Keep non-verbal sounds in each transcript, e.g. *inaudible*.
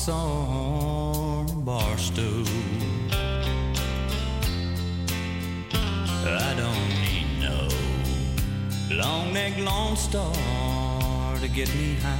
walks on a bar stool. I don't need no long neck, long star to get me high.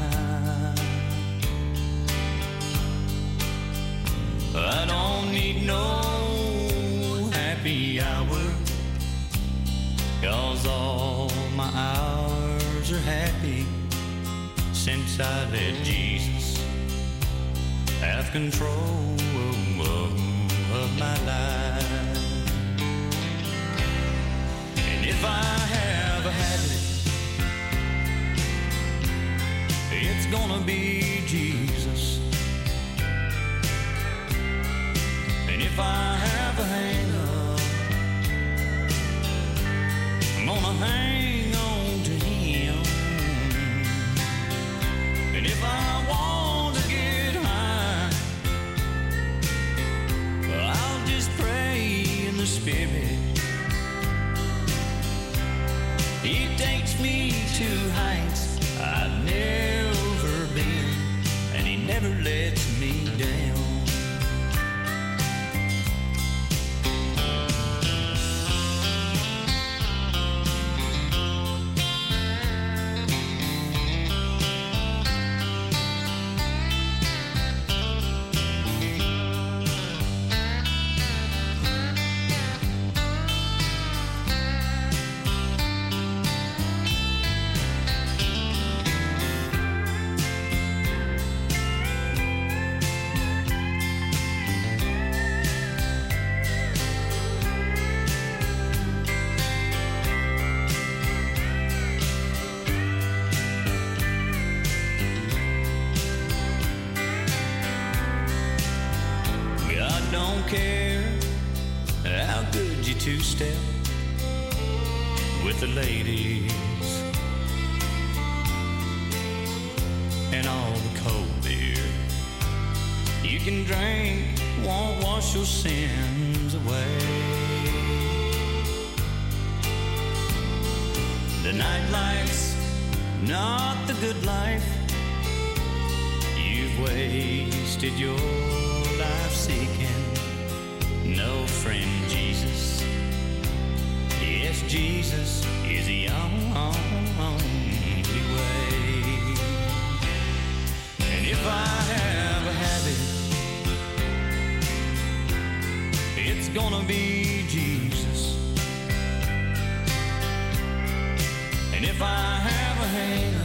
Jesus is the only way. And if I have a habit, it's gonna be Jesus. And if I have a hand,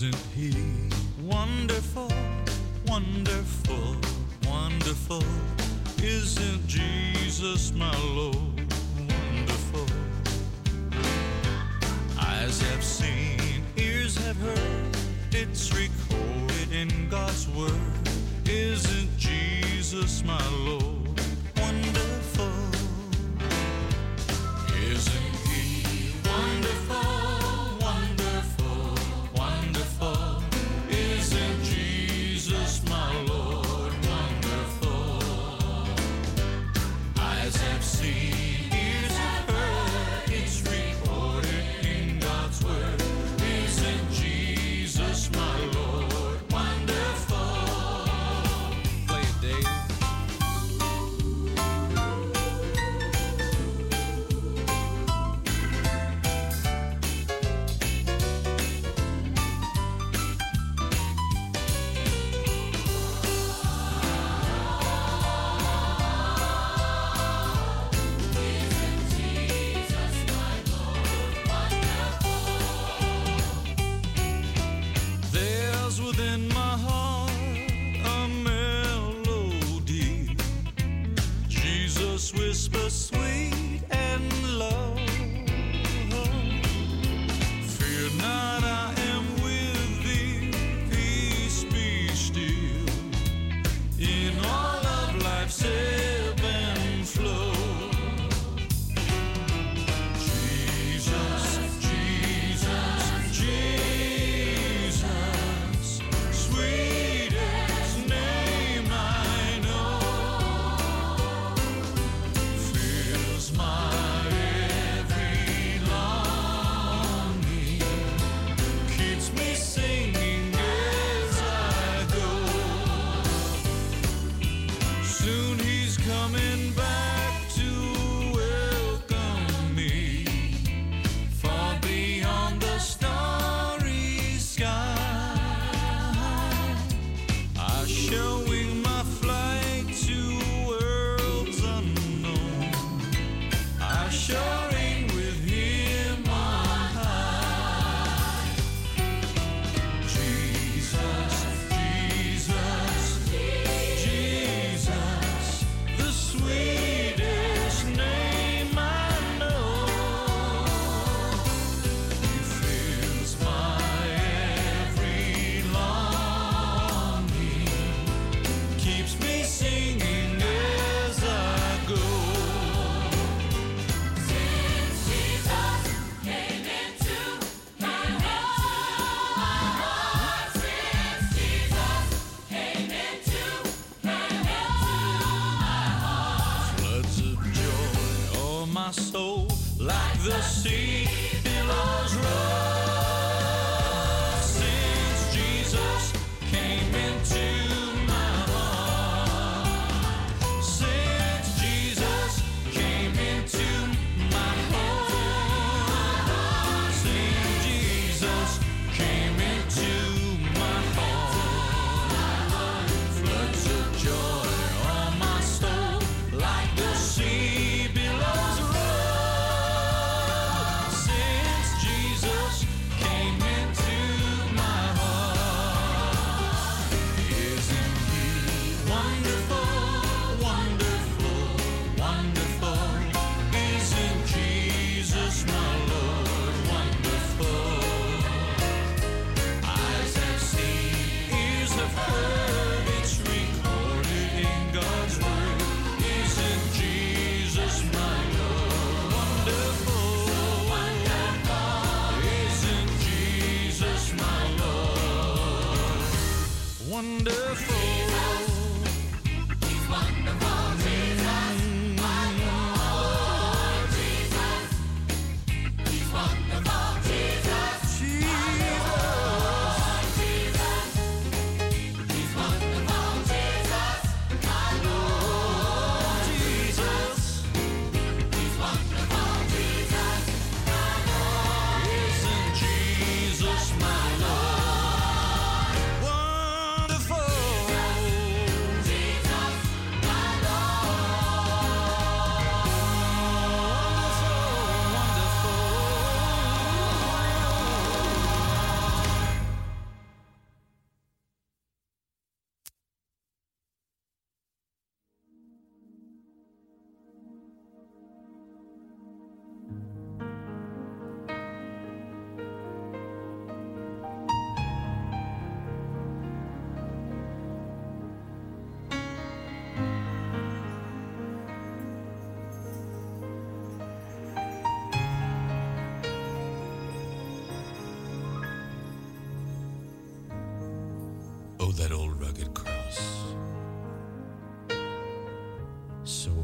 Isn't he wonderful, wonderful, wonderful? Isn't Jesus my Lord wonderful? Eyes have seen, ears have heard, it's recorded in God's Word. Isn't Jesus my Lord wonderful? Isn't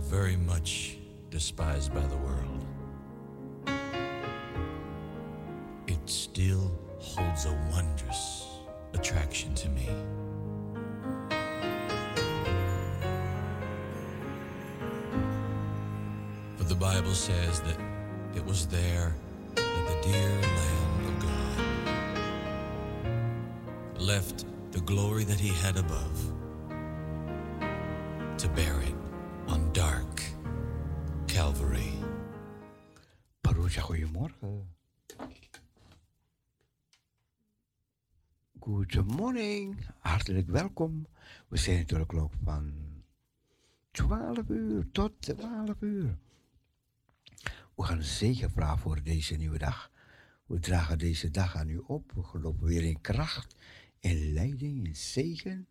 very much despised by the world. It still holds a wondrous attraction to me. For the Bible says that it was there that the dear Lamb of God left the glory that he had above to bear Good morning, hartelijk welkom. We zijn door de klok van 12 uur tot 12 uur. We gaan zegen vragen voor deze nieuwe dag. We dragen deze dag aan u op. We geloven weer in kracht, in leiding, in zegen.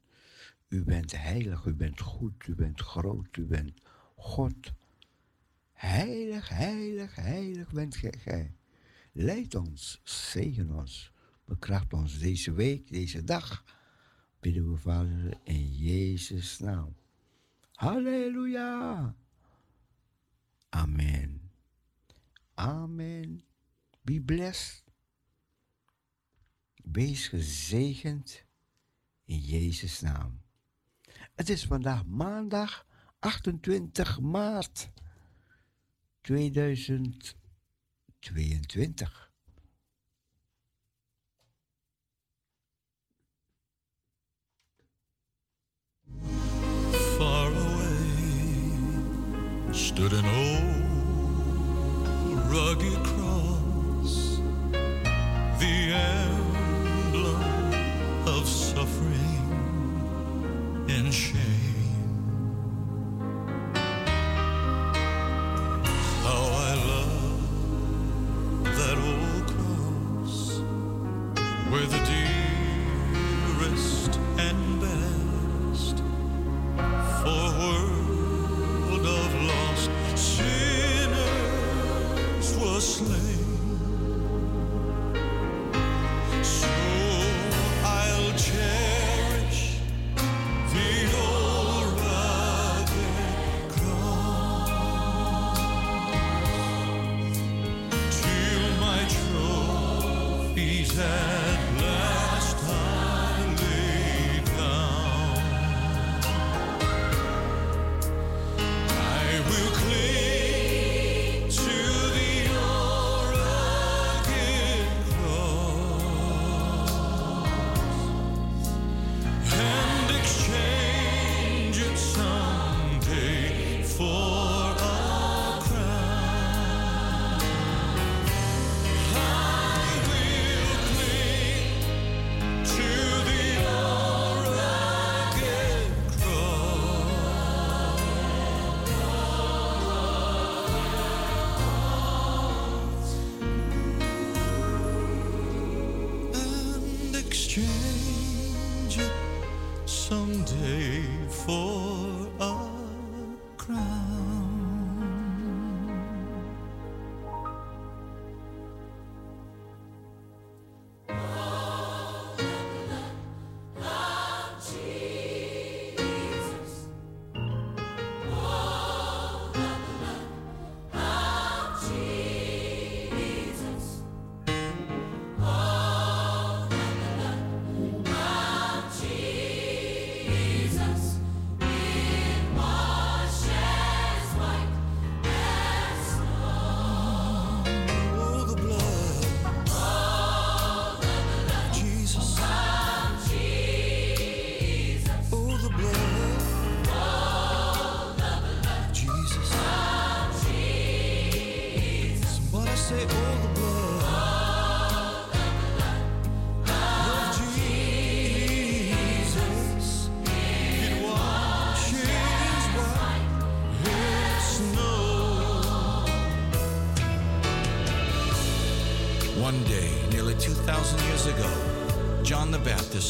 U bent heilig, u bent goed, u bent groot, u bent God. Heilig, heilig, heilig bent gij. Leid ons, zegen ons, bekracht ons deze week, deze dag. Bidden we, Vader, in Jezus' naam. Halleluja. Amen. Amen. Be blessed. Wees gezegend in Jezus' naam. Het is vandaag maandag 28 maart 2022. Stood an old rugged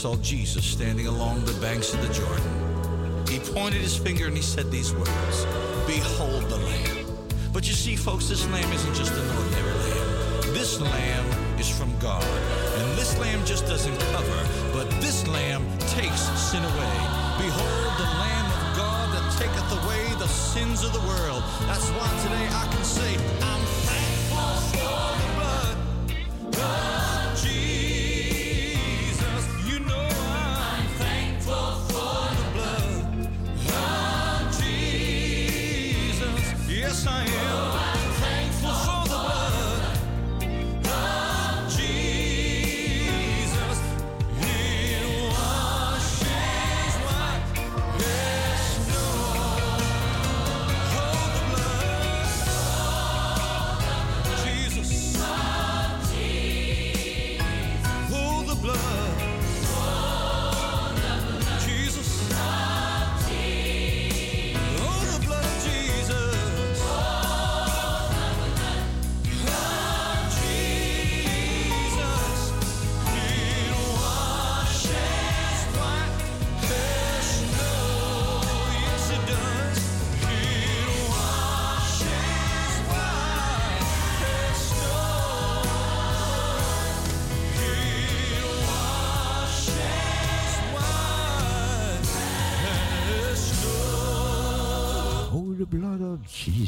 saw Jesus standing along the banks of the Jordan. He pointed his finger and he said these words Behold the Lamb. But you see, folks, this lamb isn't just an ordinary lamb. this lamb is from God. And this lamb just doesn't cover, but this lamb takes sin away. Behold the Lamb of God that taketh away the sins of the world. That's why today I can say, I'm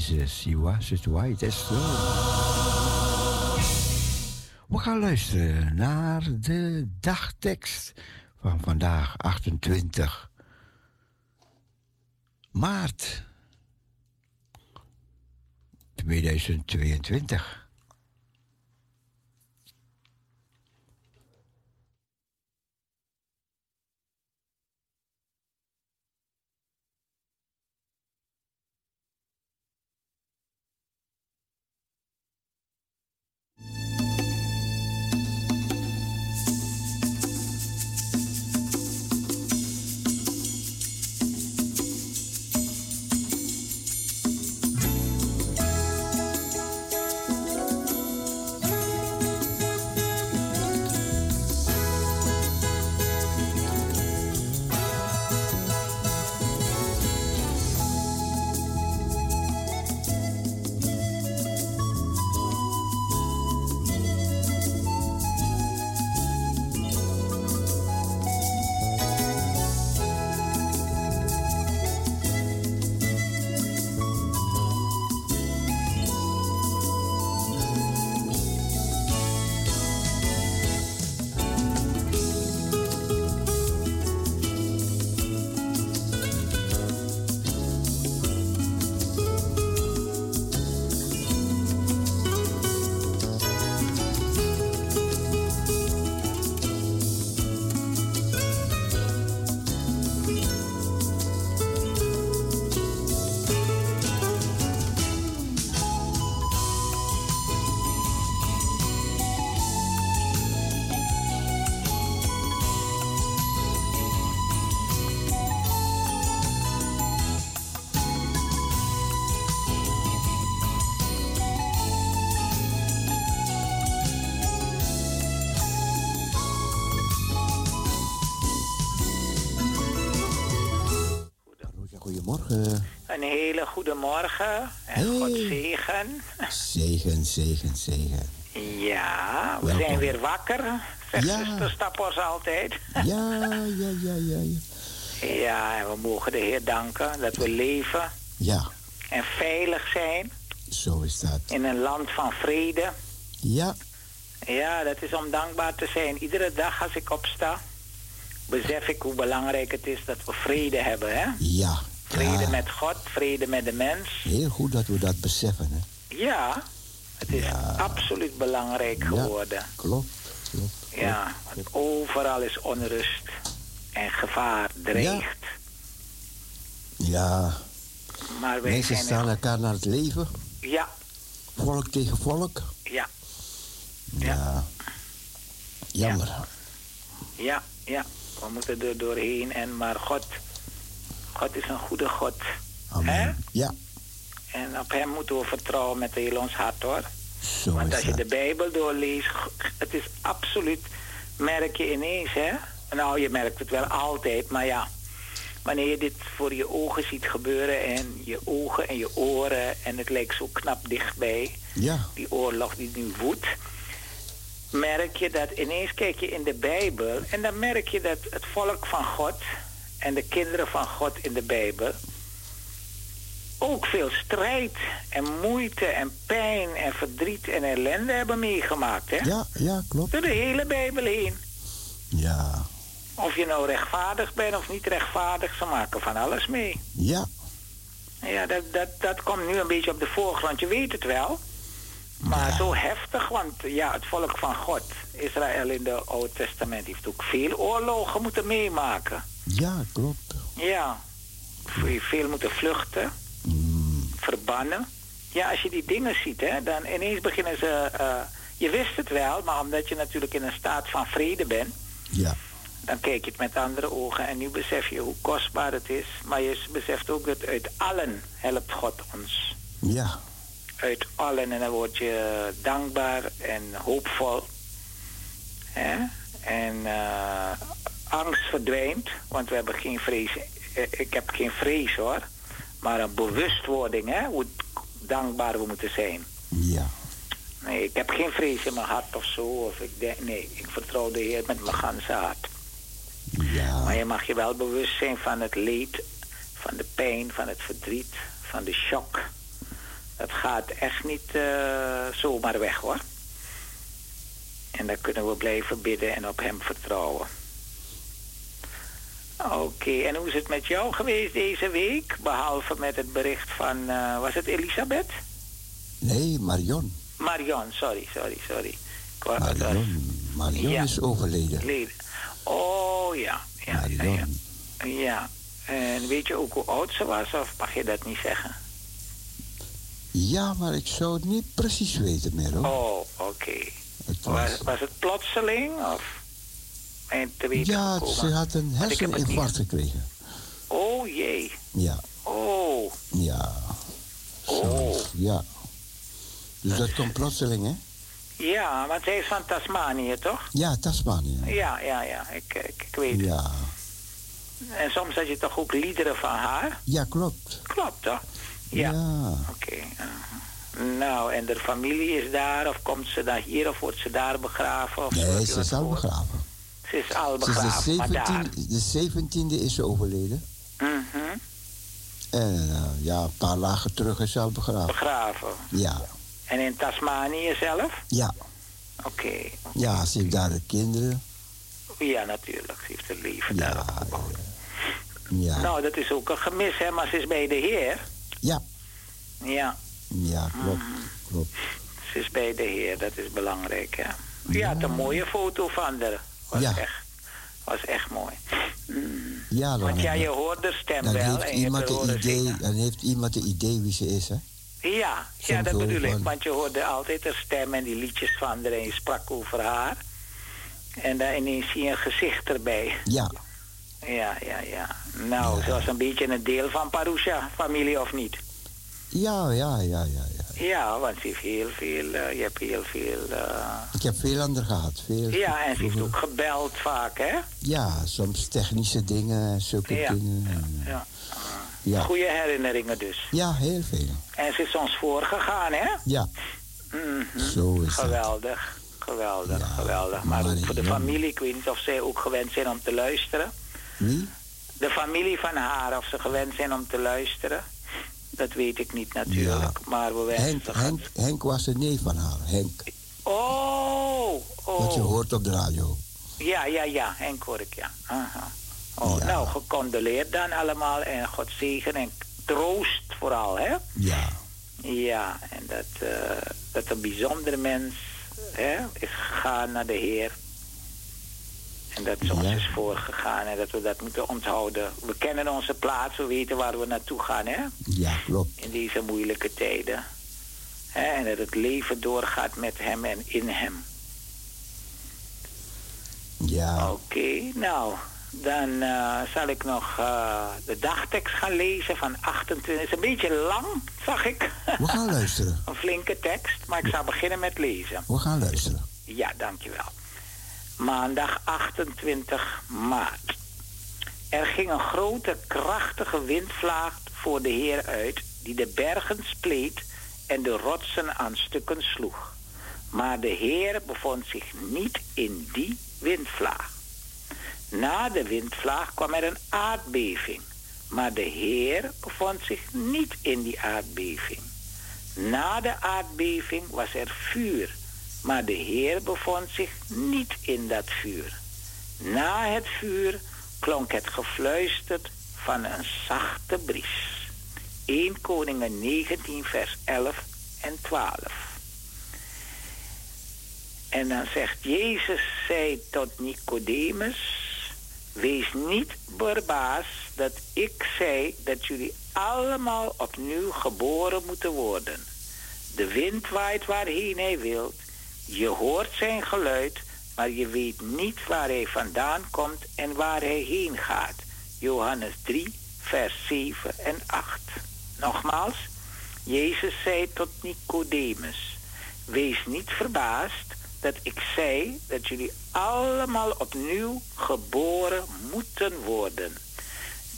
Jesus, he washes white as snow. We gaan luisteren naar de dagtekst van vandaag, 28 maart 2022. Hele goede morgen en Hey. God zegen. Zegen, zegen, zegen. Ja, we Welkom. zijn weer wakker. Zegt Ja. zuster Stappers altijd. Ja, ja, ja, ja, ja. Ja, en we mogen de Heer danken dat we leven Ja, en veilig zijn zo is dat. in een land van vrede. Ja, Ja, dat is om dankbaar te zijn. Iedere dag als ik opsta, besef ik hoe belangrijk het is dat we vrede hebben. Hè? ja. Vrede ja. met God, vrede met de mens. Heel goed dat we dat beseffen, hè. Ja, het is Ja. absoluut belangrijk Ja. geworden. Klopt, klopt. Ja, want overal is onrust en gevaar dreigt. Ja, Maar wij mensen zijn staan elkaar naar het leven. Ja, Volk tegen volk. ja, Ja. Jammer. ja, ja. We moeten er doorheen. En, maar God, God is een goede God. Hè? Amen. Ja, En op hem moeten we vertrouwen met heel ons hart hoor. zo Want als je dat. de Bijbel doorleest, het is absoluut, merk je ineens hè. Nou, je merkt het wel altijd, maar ja. Wanneer je dit voor je ogen ziet gebeuren en je ogen en je oren en het lijkt zo knap dichtbij. Ja, Die oorlog die nu woedt. merk je dat ineens kijk je in de Bijbel en dan merk je dat het volk van God en de kinderen van God in de Bijbel ook veel strijd en moeite en pijn en verdriet en ellende hebben meegemaakt. Hè? Ja, ja, klopt. Door de hele Bijbel heen. Ja. Of je nou rechtvaardig bent of niet rechtvaardig, ze maken van alles mee. Ja. Ja, dat, dat, dat komt nu een beetje op de voorgrond. Je weet het wel. Maar Ja. zo heftig, want ja, het volk van God, Israël in de Oude Testament, heeft ook veel oorlogen moeten meemaken. Ja, klopt. Ja, veel moeten vluchten, Mm, verbannen. Ja, als je die dingen ziet, hè, dan ineens beginnen ze. eh, je wist het wel, maar omdat je natuurlijk in een staat van vrede bent, ja. dan kijk je het met andere ogen en nu besef je hoe kostbaar het is. Maar je beseft ook dat uit allen helpt God ons. Ja. Uit allen en dan word je dankbaar en hoopvol. Hè? En eh, angst verdwijnt, want we hebben geen vrees. eh, Ik heb geen vrees hoor, maar een bewustwording hè, hoe dankbaar we moeten zijn. Ja. Nee, ik heb geen vrees in mijn hart of zo. Of ik denk, nee, ik vertrouw de Heer met mijn ganse hart. Ja. Maar je mag je wel bewust zijn van het leed, van de pijn, van het verdriet, van de shock. Dat gaat echt niet eh, zomaar weg hoor. En dan kunnen we blijven bidden en op Hem vertrouwen. Oké, en hoe is het met jou geweest deze week? Behalve met het bericht van, eh, was het Elisabeth? Nee, Marion. Marion, sorry, sorry, sorry. Marion. Marion Ja. is overleden. leden. Oh ja, ja, ja, ja. Marion. Ja, en weet je ook hoe oud ze was of mag je dat niet zeggen? Ja, maar ik zou het niet precies weten meer hoor. Oh, oké. Was... was het plotseling of en te weten Ja, gekomen? ze had een herseninfarct gekregen. Oh jee. Ja, Oh, ja. Oh. Ja. Dus dat komt plotseling, hè? ja, want zij is van Tasmanië, toch? Ja, Tasmanië. Ja, ja, ja, ik, ik, ik weet het. Ja, En soms had je toch ook liederen van haar? ja klopt. Klopt, toch? Ja. Ja. Oké. Nou, en de familie is daar, of komt ze dan hier, of wordt ze daar begraven? Of Nee, ze is gehoord? begraven. Ze is al begraven, de. 17e, de 17e is ze overleden. Mhm. En eh, ja, een paar lagen terug is ze al begraven. Begraven. Ja, En in Tasmanië zelf? ja. Oké. Ja, ze heeft daar de kinderen. Ja, natuurlijk. Ze heeft het leven Ja, ja, ja. Nou, dat is ook een gemis, hè, maar ze is bij de Heer. Ja, Ja, ja, klopt. Mhm. Klopt. ze is bij de Heer, dat is belangrijk, hè. Ja, het een mooie foto van haar. Was Ja. echt, was echt mooi. Mm. Ja, Want ja, je hoort de stem dan wel heeft en iemand een idee, zingen. dan heeft iemand een idee wie ze is, hè? Ja, ja, dat bedoel ik. van- Want je hoorde altijd haar stem en die liedjes van haar en je sprak over haar. En dan ineens zie je een gezicht erbij. Ja, Ja, ja, ja. Nou, Ja. ze was een beetje een deel van Parusha-familie, of niet? ja, ja, ja, ja. Ja. Want ze heeft heel veel, eh, je hebt heel veel... eh, Ik heb veel anderen gehad. Veel, ja, en ze heeft ook gebeld vaak, hè? Ja, soms technische dingen, en zulke Ja, dingen. en, Ja. Ja. Goede herinneringen dus. ja, heel veel. En ze is ons voorgegaan, hè? Ja, Mhm. zo is het. Geweldig, geweldig, Ja, geweldig. Maar ook voor de familie, ik weet niet of zij ook gewend zijn om te luisteren. Wie? De familie van haar, of ze gewend zijn om te luisteren, dat weet ik niet natuurlijk. Maar we wensen Henk, Henk, Henk was een neef van haar. Henk, Oh, wat je oh. hoort op de radio. Ja, ja, ja, Henk hoor ik, ja. Aha. Oh, Ja. nou, gecondoleerd dan allemaal en God zegen en troost vooral, hè? Ja, Ja, en dat, eh, dat een bijzondere mens hè, is gegaan naar de Heer. En dat ze ons Ja. is voorgegaan en dat we dat moeten onthouden. We kennen onze plaats, we weten waar we naartoe gaan, hè? ja, klopt. In deze moeilijke tijden. Hè, en dat het leven doorgaat met hem en in hem. Ja, Oké, nou, dan eh, zal ik nog eh, de dagtekst gaan lezen van 28. Het is een beetje lang, zag ik. we gaan *laughs* luisteren. een flinke tekst, maar ik zal beginnen met lezen. We gaan luisteren. Ja, dankjewel. Maandag 28 maart. Er ging een grote, krachtige windvlaag voor de Heer uit, die de bergen spleet en de rotsen aan stukken sloeg. Maar de Heer bevond zich niet in die windvlaag. Na de windvlaag kwam er een aardbeving. Maar de Heer bevond zich niet in die aardbeving. Na de aardbeving was er vuur. Maar de Heer bevond zich niet in dat vuur. Na het vuur klonk het gefluister van een zachte bries. 1 Koningen 19 vers 11 en 12. En dan zegt Jezus zei tot Nicodemus, wees niet verbaasd dat ik zei dat jullie allemaal opnieuw geboren moeten worden. De wind waait waarheen hij wilt, je hoort zijn geluid, maar je weet niet waar hij vandaan komt en waar hij heen gaat. Johannes 3, vers 7 en 8. Nogmaals, Jezus zei tot Nicodemus: Wees niet verbaasd dat ik zei dat jullie allemaal opnieuw geboren moeten worden.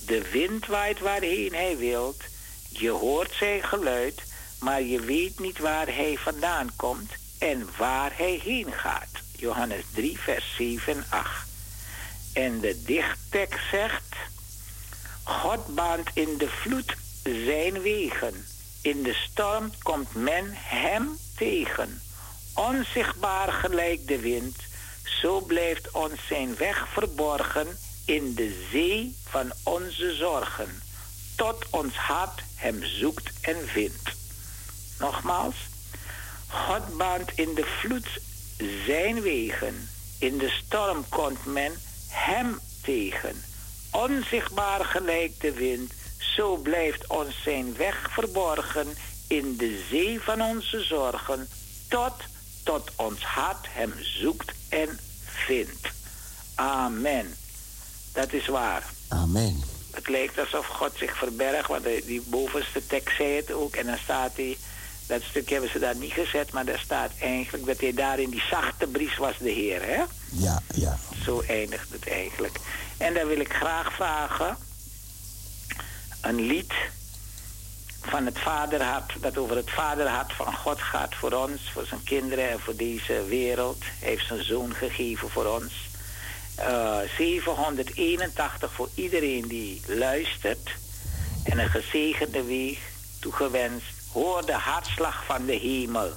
De wind waait waarheen hij wilt, je hoort zijn geluid, maar je weet niet waar hij vandaan komt en waar hij heen gaat. Johannes 3, vers 7 en 8. En de dichttekst zegt: God baant in de vloed zijn wegen. In de storm komt men hem tegen. Onzichtbaar gelijk de wind, zo blijft ons zijn weg verborgen in de zee van onze zorgen, tot ons hart hem zoekt en vindt. Nogmaals, God baant in de vloed zijn wegen. In de storm komt men hem tegen. Onzichtbaar gelijk de wind, zo blijft ons zijn weg verborgen in de zee van onze zorgen, tot, tot ons hart hem zoekt en vindt. Amen. Dat is waar. Amen. Het lijkt alsof God zich verbergt, want die bovenste tekst zei het ook. En dan staat hij, dat stukje hebben ze daar niet gezet, maar daar staat eigenlijk dat hij daar in die zachte bries was de Heer, hè? Ja, ja. Zo eindigt het eigenlijk. En dan wil ik graag vragen een lied van het vaderhart, dat over het vaderhart van God gaat voor ons, voor zijn kinderen en voor deze wereld. Hij heeft zijn zoon gegeven voor ons. Uh, 781 voor iedereen die luistert. En een gezegende weeg toegewenst. Hoor de hartslag van de hemel.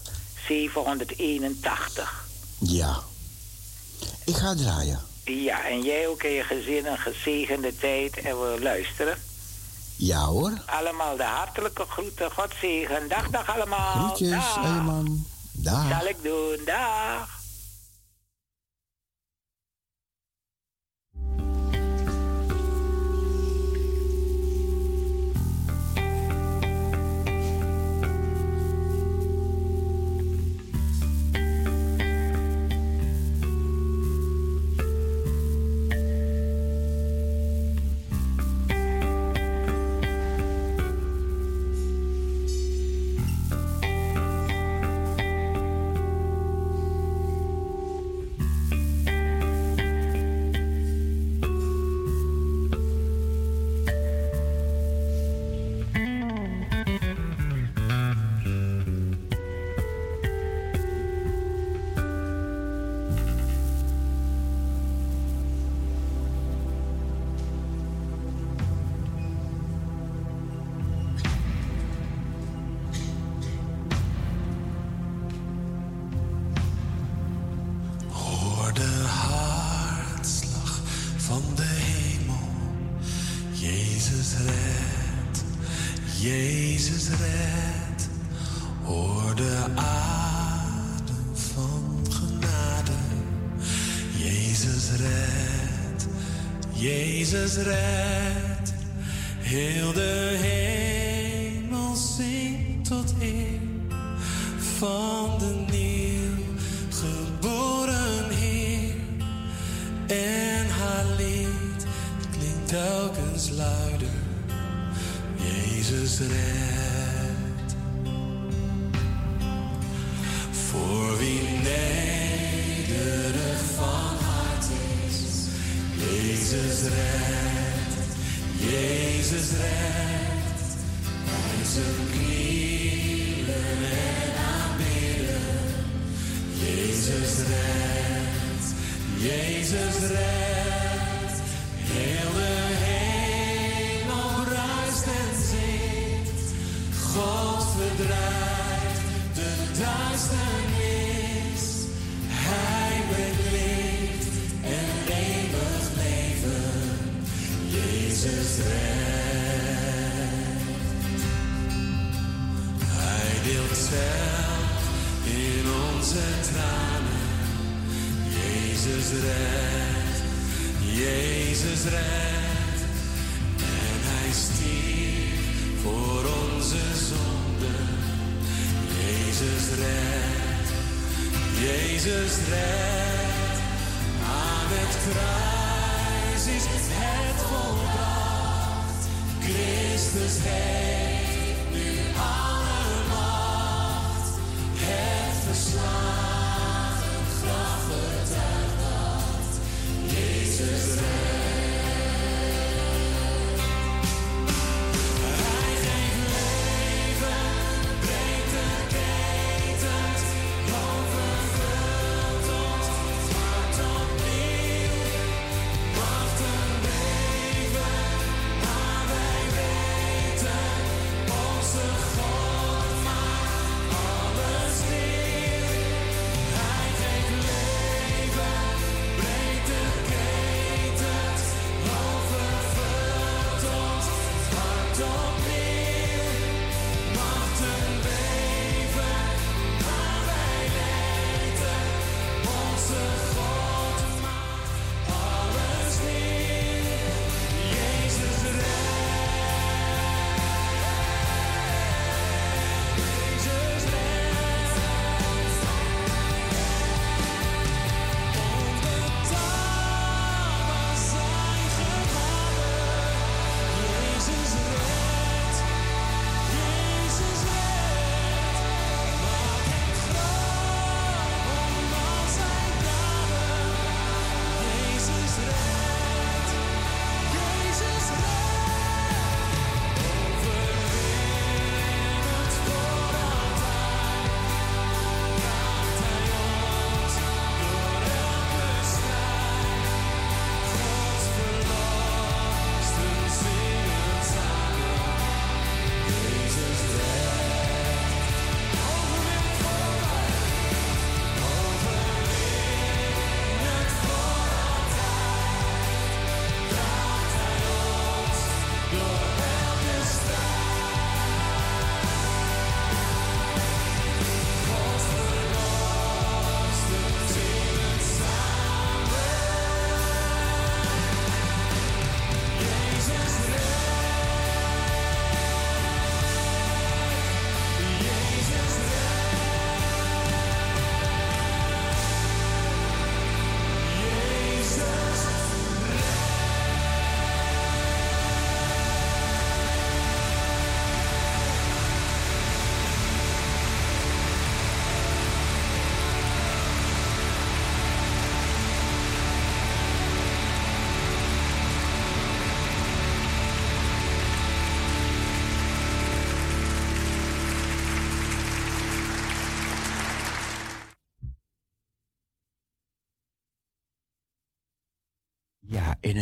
781. Ja. Ik ga draaien. Ja, en jij ook en je gezin een gezegende tijd en we luisteren. Ja hoor. Allemaal de hartelijke groeten. God zegen. Dag, dag allemaal. Groetjes, dag. man. Dag. Zal ik doen. Dag.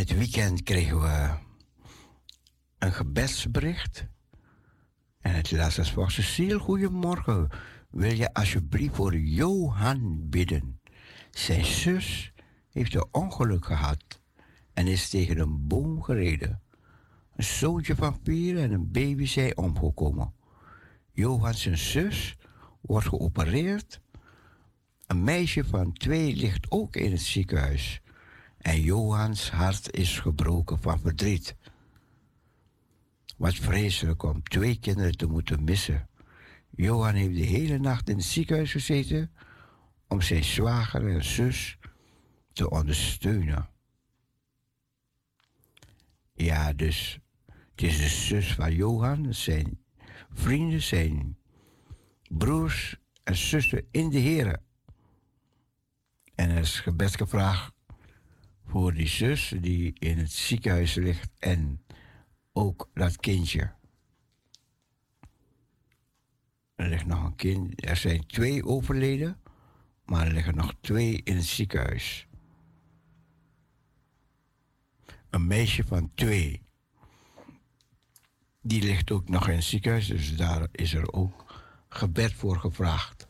Het weekend kregen we een gebedsbericht. En het laatste was Cecile, goedemorgen. Wil je alsjeblieft voor Johan bidden? Zijn zus heeft een ongeluk gehad en is tegen een boom gereden. Een zoontje van vier en een baby zijn omgekomen. Johan zijn zus wordt geopereerd. Een meisje van twee ligt ook in het ziekenhuis. En Johans hart is gebroken van verdriet. Wat vreselijk om twee kinderen te moeten missen. Johan heeft de hele nacht in het ziekenhuis gezeten om zijn zwager en zus te ondersteunen. Ja, dus het is de zus van Johan, zijn vrienden, zijn broers en zussen in de Heer. En er is gebed gevraagd voor die zus die in het ziekenhuis ligt en ook dat kindje. Er ligt nog een kind. Er zijn twee overleden, Maar er liggen nog twee in het ziekenhuis. Een meisje van twee. Die ligt ook nog in het ziekenhuis, dus daar is er ook gebed voor gevraagd.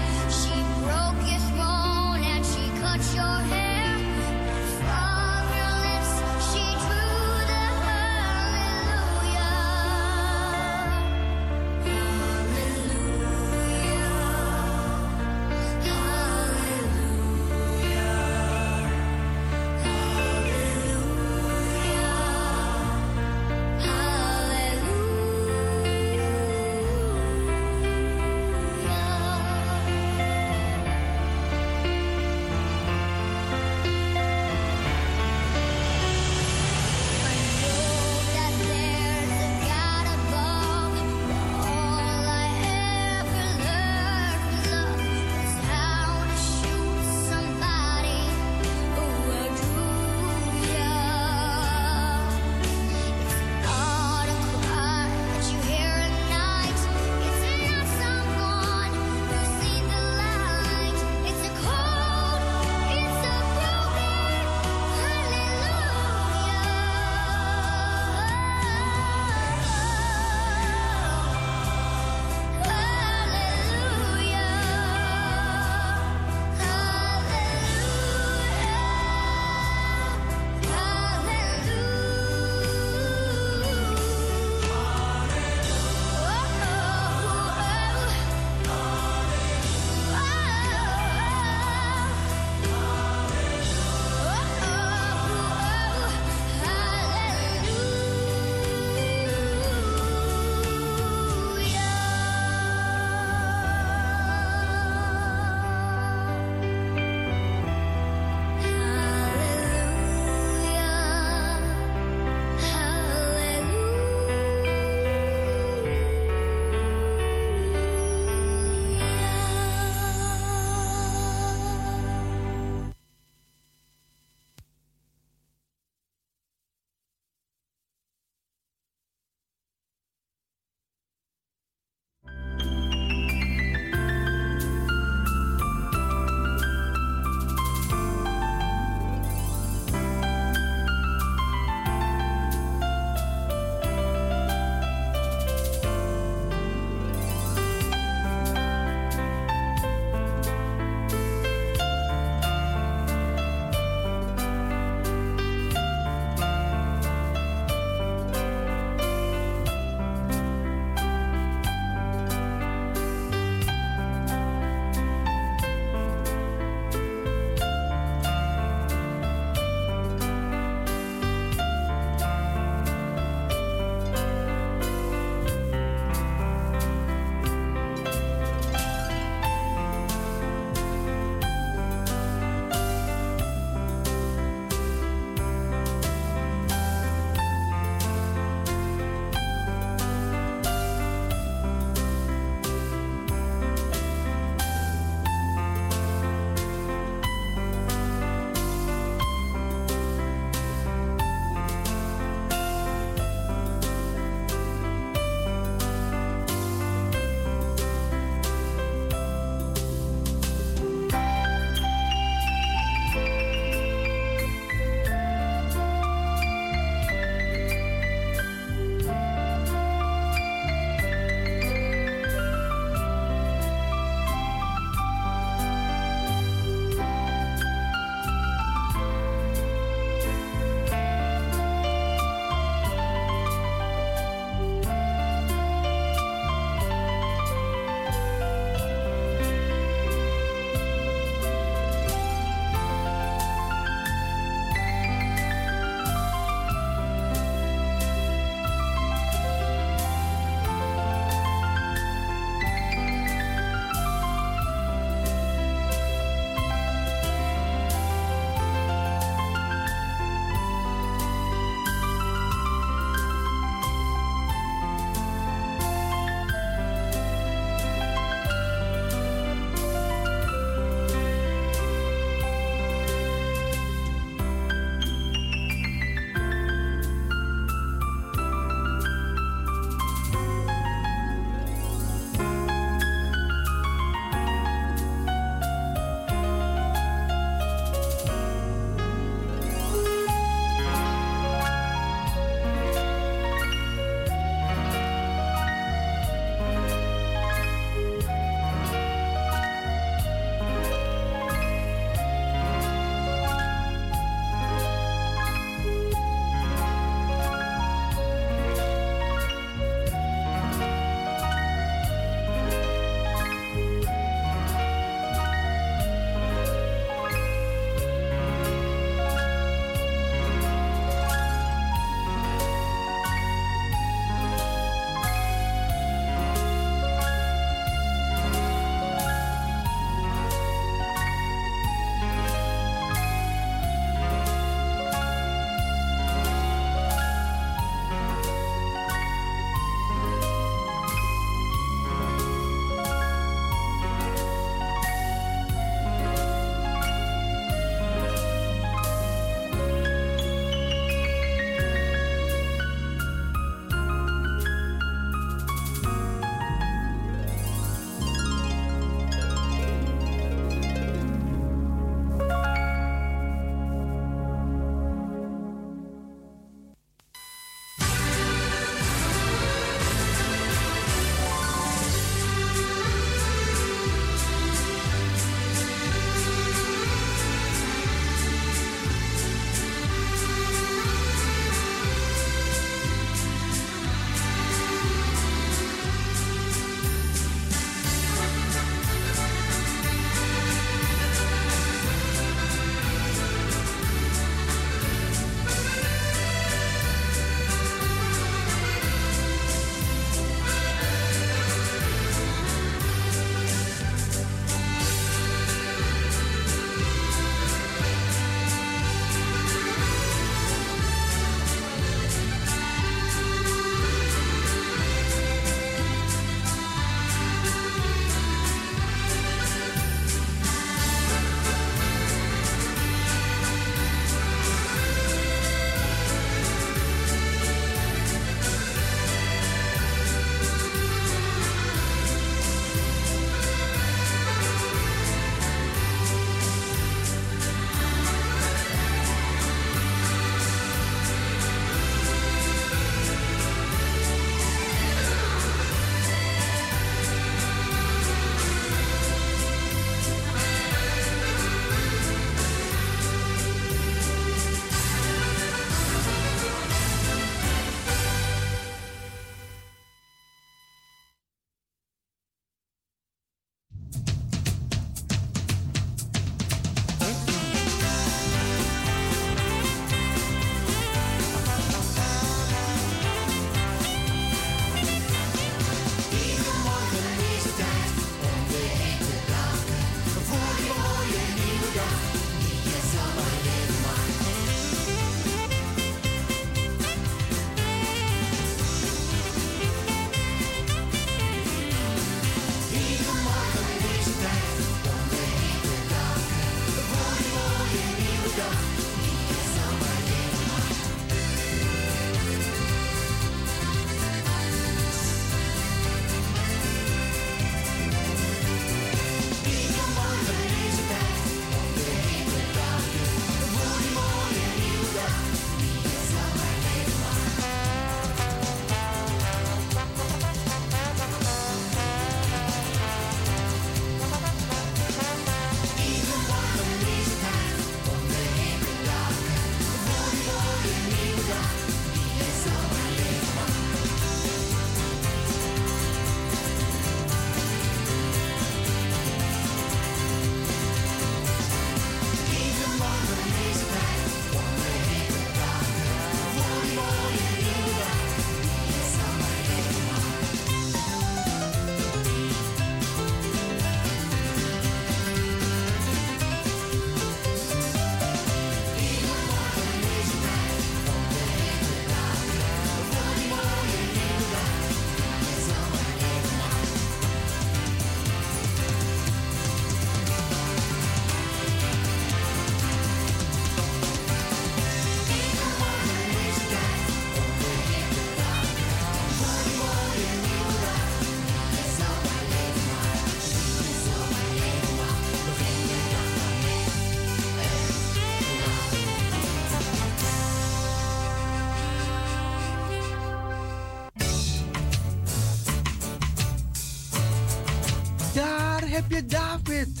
heb je David.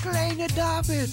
Kleine David.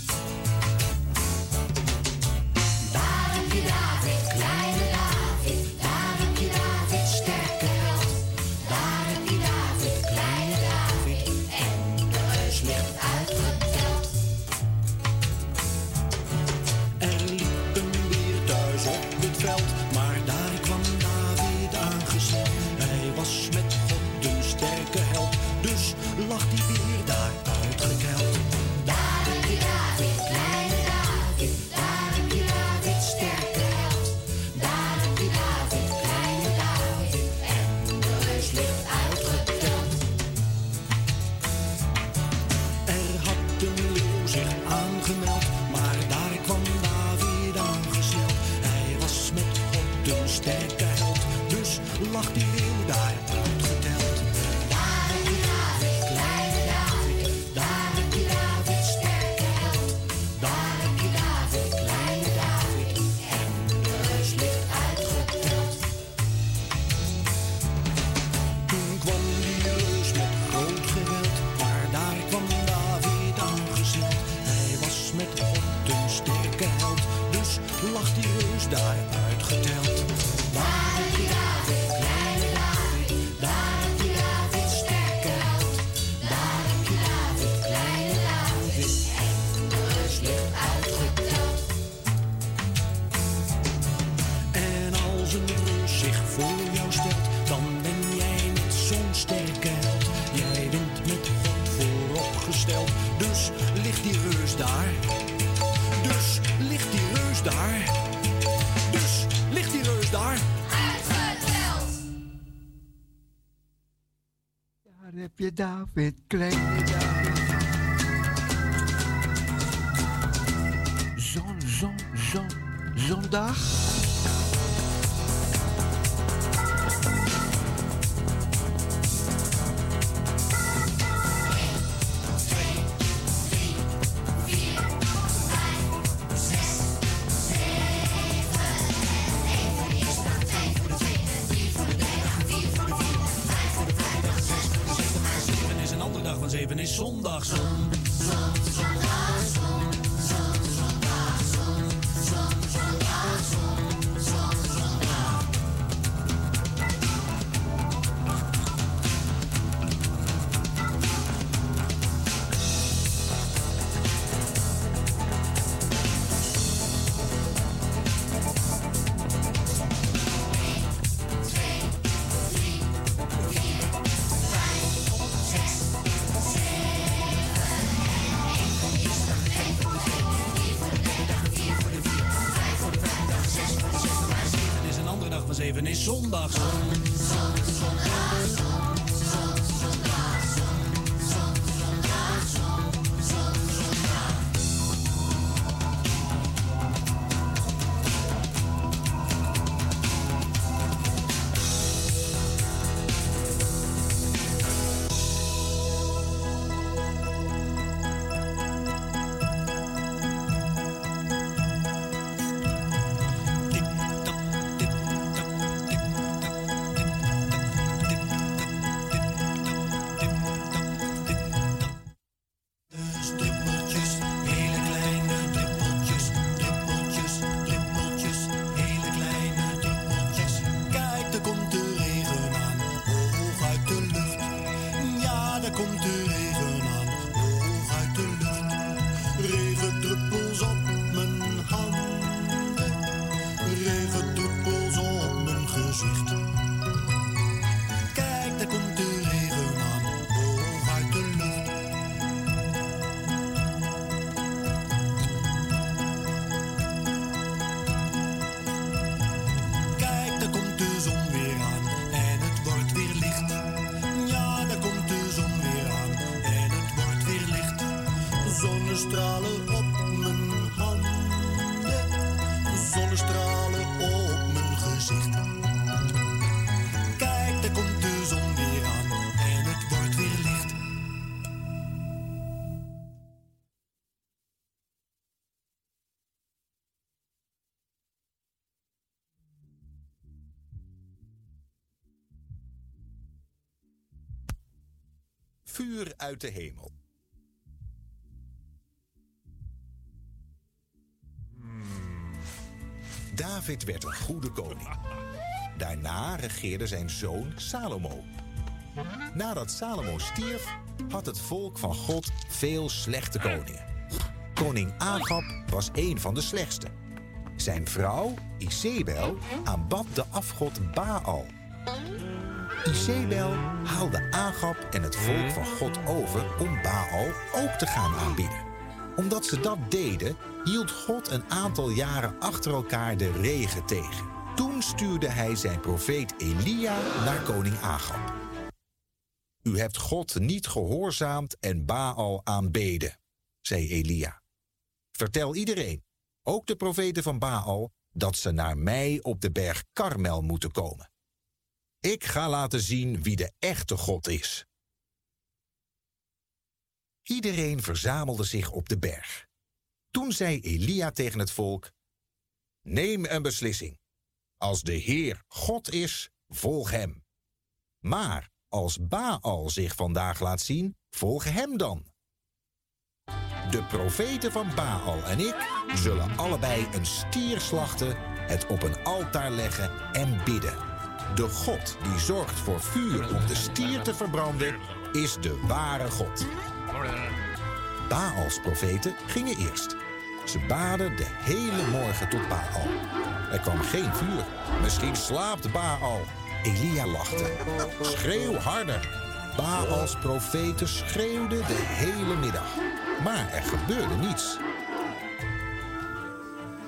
David, kleine David. Jean, zon, zon, zondag. Hemel. David werd een goede koning. Daarna regeerde zijn zoon Salomo. Nadat Salomo stierf, had het volk van God veel slechte koningen. Koning Agab was een van de slechtste. Zijn vrouw, Isabel, aanbad de afgod Baal. Isabel haalde Agab en het volk van God over om Baal ook te gaan aanbieden. Omdat ze dat deden, hield God een aantal jaren achter elkaar de regen tegen. Toen stuurde hij zijn profeet Elia naar koning Agab. U hebt God niet gehoorzaamd en Baal aanbeden, zei Elia. Vertel iedereen, ook de profeten van Baal, dat ze naar mij op de berg Karmel moeten komen. Ik ga laten zien wie de echte God is. Iedereen verzamelde zich op de berg. Toen zei Elia tegen het volk: Neem een beslissing. Als de Heer God is, volg hem. Maar als Baal zich vandaag laat zien, volg hem dan. De profeten van Baal en ik zullen allebei een stier slachten, het op een altaar leggen en bidden. De God die zorgt voor vuur om de stier te verbranden, is de ware God. Baals profeten gingen eerst. Ze baden de hele morgen tot Baal. Er kwam geen vuur. Misschien slaapt Baal. Elia lachte. Schreeuw harder. Baals profeten schreeuwden de hele middag. Maar er gebeurde niets.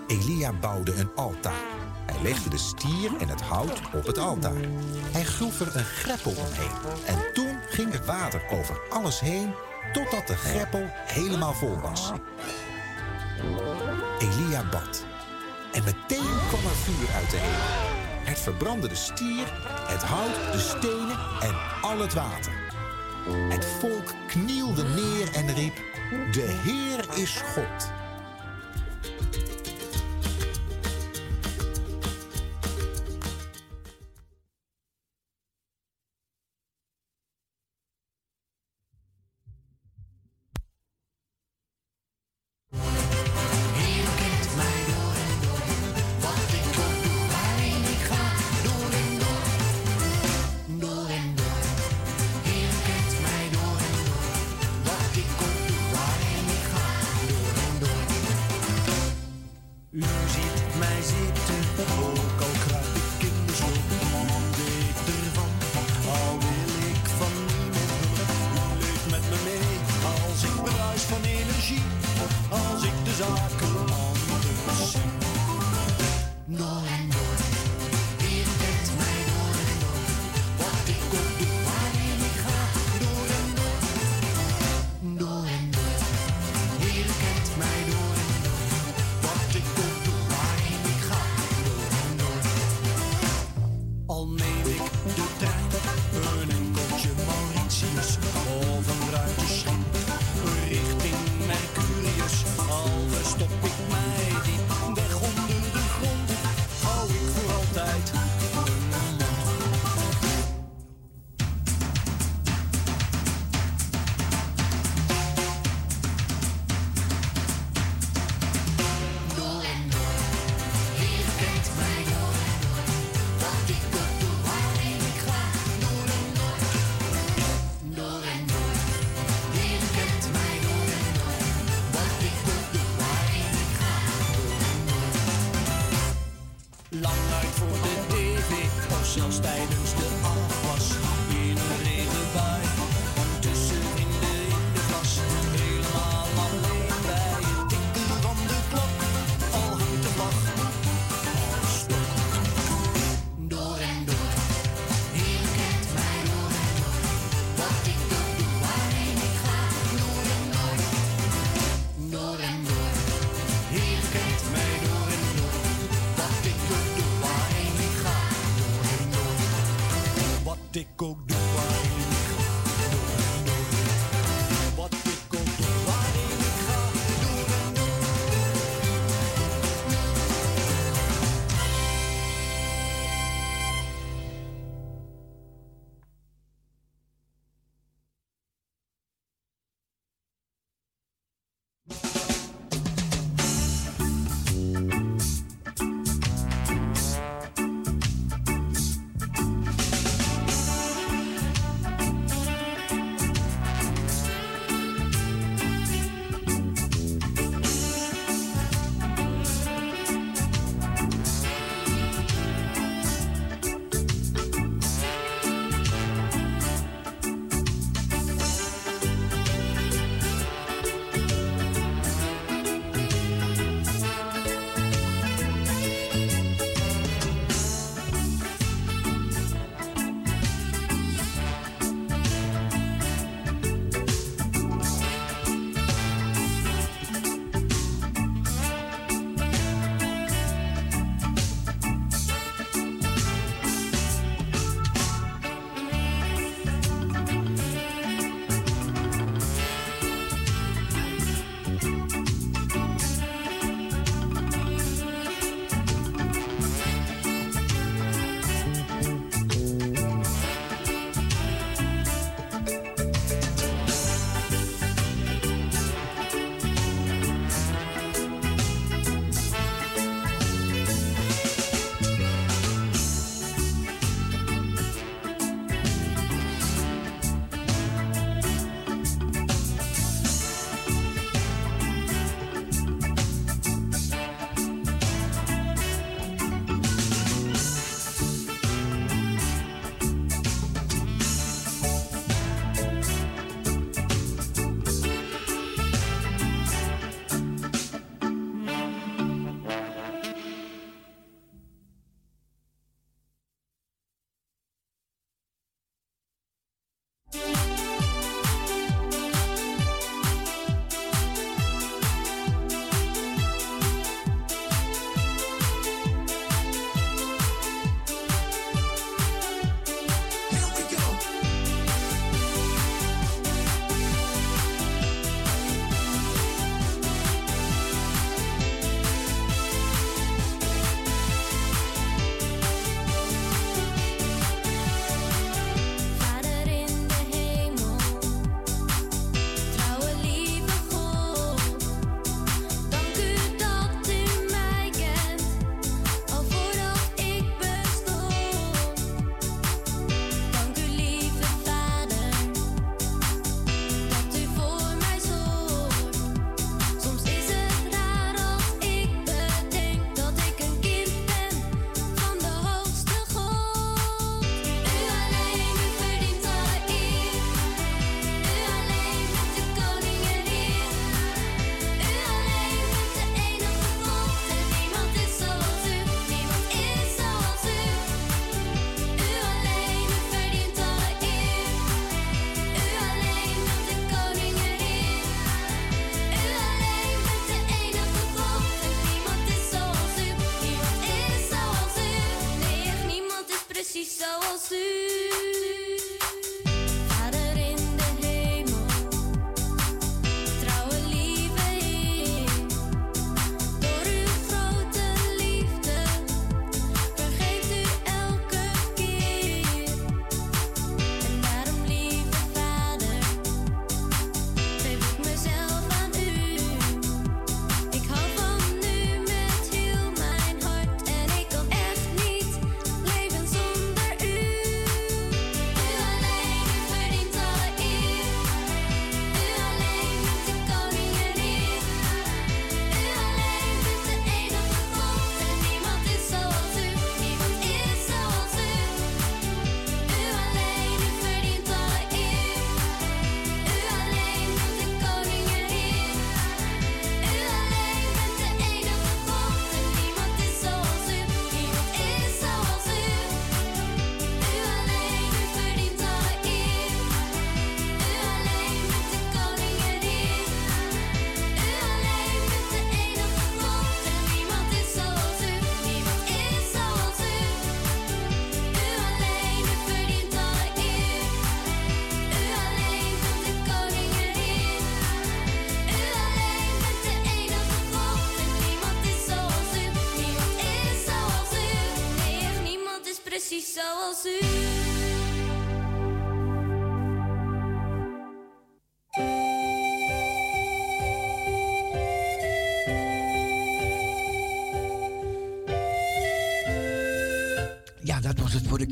Elia bouwde een altaar. Hij legde de stier en het hout op het altaar. Hij groef er een greppel omheen. En toen ging er water over alles heen, totdat de greppel helemaal vol was. Elia bad. En meteen kwam er vuur uit de hemel. Het verbrandde de stier, het hout, de stenen en al het water. Het volk knielde neer en riep: De Heer is God.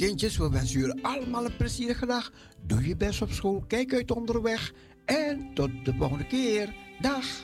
kindjes, we wensen jullie allemaal een plezierige dag. Doe je best op school, kijk uit onderweg. En tot de volgende keer. Dag.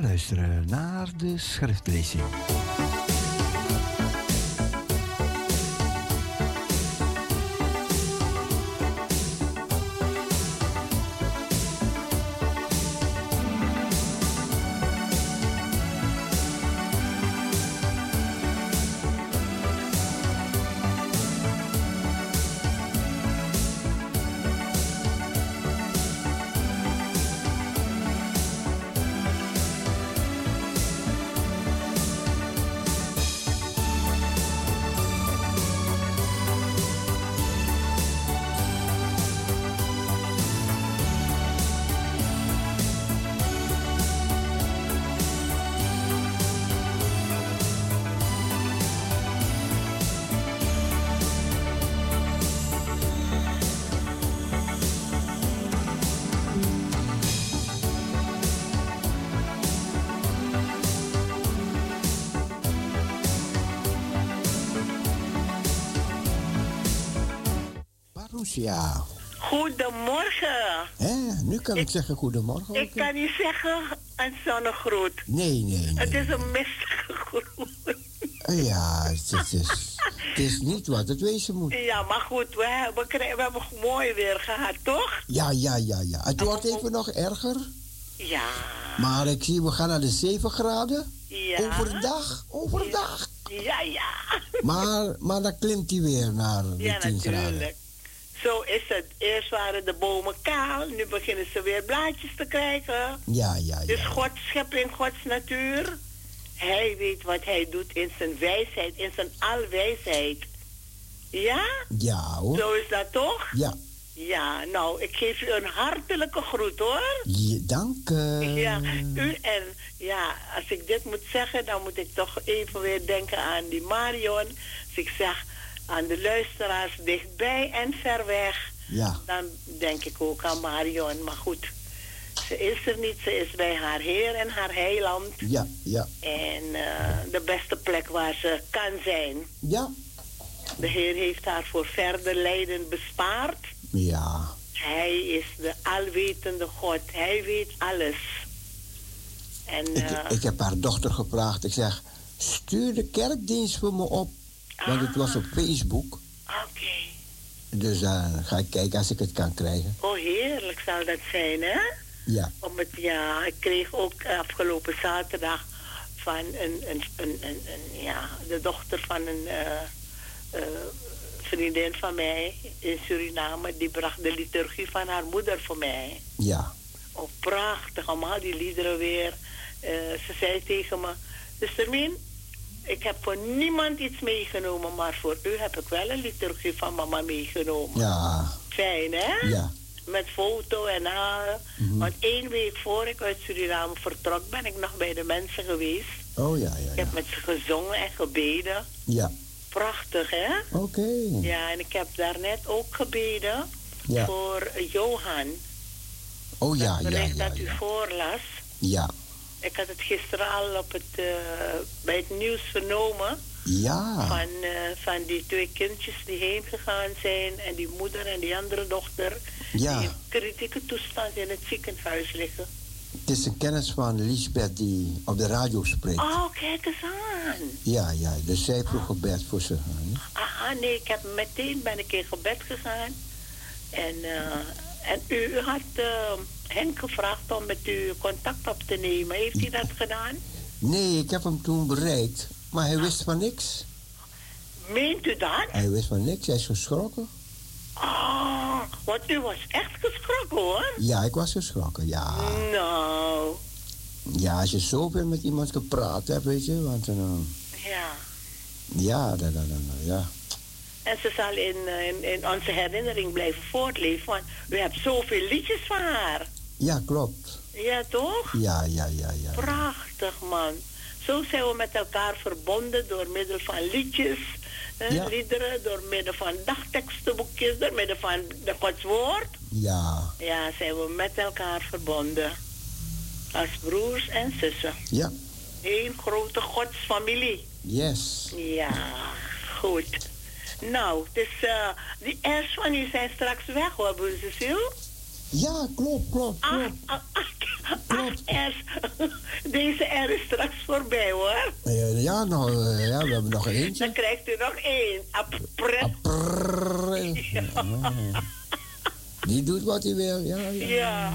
Luisteren naar de schriftlezing. Parousia. Goedemorgen. Hè, nu kan ik, zeggen goedemorgen. Ik kan niet zeggen een zonnegroet. Nee, nee, nee. Het is een mistige groet. Ja, het, het is, het is niet wat het wezen moet. Ja, maar goed, we hebben, we hebben mooi weer gehad, toch? Ja, ja, ja, ja. Het wordt even nog erger. Ja. Maar ik zie, we gaan naar de 7 graden. Ja. Overdag, overdag. Ja, ja. Maar, maar dan klimt hij weer naar de Ja, 10 graden. Zo is het. Eerst waren de bomen kaal, nu beginnen ze weer blaadjes te krijgen. Ja, ja, Dus ja. Gods schepping, Gods natuur. Hij weet wat hij doet in zijn wijsheid, in zijn alwijsheid. Ja? Ja hoor. Zo is dat toch? Ja. Ja, nou, ik geef u een hartelijke groet hoor. Dank. eh. Ja, u en ja, als ik dit moet zeggen, dan moet ik toch even weer denken aan die Marion. Als ik zeg aan de luisteraars dichtbij en ver weg, Ja, dan denk ik ook aan Marion. Maar goed, ze is er niet, ze is bij haar Heer en haar heiland. ja, ja. En eh, de beste plek waar ze kan zijn. Ja, De Heer heeft haar voor verder lijden bespaard. ja. Hij is de alwetende God. Hij weet alles. En Ik, eh, ik heb haar dochter gevraagd. Ik zeg, stuur de kerkdienst voor me op. Want het was op Facebook. oké. Dus dan ga ik kijken als ik het kan krijgen. Oh, heerlijk zou dat zijn, hè? Ja, Om het, ja, ik kreeg ook afgelopen zaterdag van een, een, een, een, een- ja, de dochter van een eh, eh, vriendin van mij in Suriname. Die bracht de liturgie van haar moeder voor mij. ja. Oh, prachtig, allemaal die liederen weer. Eh, ze zei tegen me, zuster Mien, ik heb voor niemand iets meegenomen, maar voor u heb ik wel een liturgie van mama meegenomen. Ja, Fijn, hè? ja. Met foto en al. Mhm. Want één week voor ik uit Suriname vertrok, ben ik nog bij de mensen geweest. Oh ja, ja, Ik ja. heb met ze gezongen en gebeden. Ja, Prachtig, hè? oké. Ja, en ik heb daarnet ook gebeden Ja. voor Johan. Oh ja, ja, ja, dat u voorlas. Ja, Ik had het gisteren al op het, eh, bij het nieuws vernomen. ja. Van, eh, van die twee kindjes die heen gegaan zijn. En die moeder en die andere dochter. Ja. Die in kritieke toestand in het ziekenhuis liggen. Het is een kennis van Lisbeth die op de radio spreekt. Oh, kijk eens aan. Ja, ja. Dus zij vroeg gebed voor ze. hè? Aha, nee, ik heb meteen ben ik in gebed gegaan. En, eh, en u, had eh, Henk gevraagd om met u contact op te nemen. Heeft hij dat gedaan? Nee, ik heb hem toen bereikt. Maar hij wist van niks. Meent u dat? Hij wist van niks. Hij is geschrokken. Ah, want u was echt geschrokken hoor. Ja, ik was geschrokken. Ja. Nou, Ja, als je zoveel met iemand gepraat hebt, weet je. Want dan... ja. Ja, dan, dan, dan, ja. En ze zal in, eh, in, in onze herinnering blijven voortleven. Want u hebt zoveel liedjes van haar. Ja, klopt. Ja, toch? Ja, ja, ja, ja. Prachtig, man. Zo zijn we met elkaar verbonden door middel van liedjes Ja. liederen, door middel van dagtekstenboekjes, door middel van de Godswoord. Ja, Ja, zijn we met elkaar verbonden. Als broers en zussen. ja, Eén grote godsfamilie. yes. Ja, goed. Nou, dus eh die R's van u zijn straks weg hoor, broer Cecile. Ja, klopt, klopt, Ach, klopt. ach, ach, ach, R's. Deze R is straks voorbij hoor. Ja, nou, eh, ja, we hebben nog eentje. Dan krijgt u nog één. *laughs* Ja. Die doet wat hij wil, ja, ja. Ja.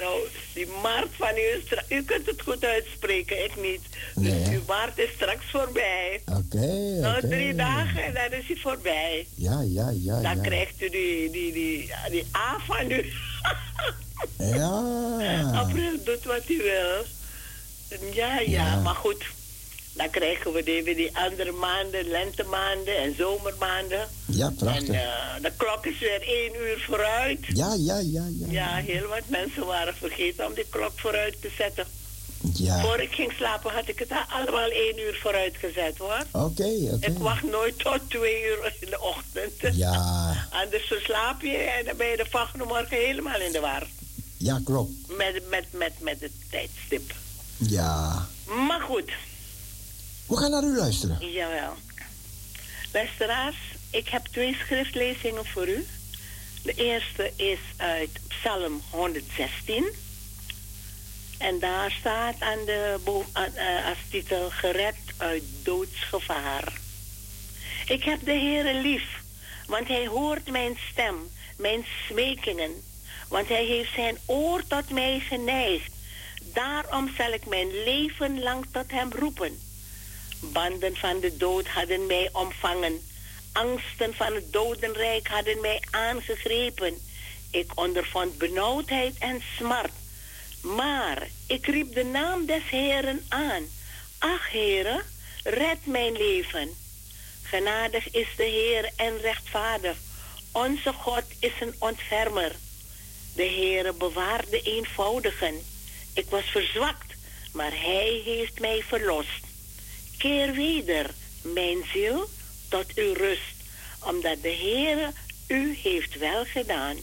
Nou, die maart van u U kunt het goed uitspreken, ik niet. Dus Nee, uw maart is straks voorbij. Oké, Nog oké. drie dagen en dan is hij voorbij. Ja, ja, ja, Dan ja. krijgt u die, die, die, die A van u. Ja. *laughs* April doet wat hij wil. Ja, ja, Ja. maar goed. Dan krijgen we die, weer die andere maanden, lentemaanden en zomermaanden. Ja, En prachtig. eh, de klok is weer één uur vooruit. Ja, ja, ja, ja. Ja, heel wat mensen waren vergeten om die klok vooruit te zetten. Ja. Voor ik ging slapen had ik het al- allemaal één uur vooruit gezet hoor. Oké, oké. Ik wacht nooit tot twee uur *laughs* in de ochtend. Ja, Anders verslaap je en dan ben je de volgende morgen helemaal in de war. ja, klopt. Met, met, met, met het tijdstip. Ja. Maar goed, We gaan naar u luisteren. jawel. Luisteraars, ik heb twee schriftlezingen voor u. De eerste is uit Psalm 116. En daar staat aan de als titel gered uit doodsgevaar. Ik heb de Heere lief, want hij hoort mijn stem, mijn smekingen. Want hij heeft zijn oor tot mij geneigd. Daarom zal ik mijn leven lang tot hem roepen. Banden van de dood hadden mij omvangen. Angsten van het dodenrijk hadden mij aangegrepen. Ik ondervond benauwdheid en smart. Maar ik riep de naam des Heeren aan. Ach, Heere, red mijn leven. Genadig is de Heer en rechtvaardig. Onze God is een ontfermer. De Heere bewaart de eenvoudigen. Ik was verzwakt, maar Hij heeft mij verlost. Keer weder, mijn ziel, tot uw rust, omdat de Heere u heeft wel gedaan.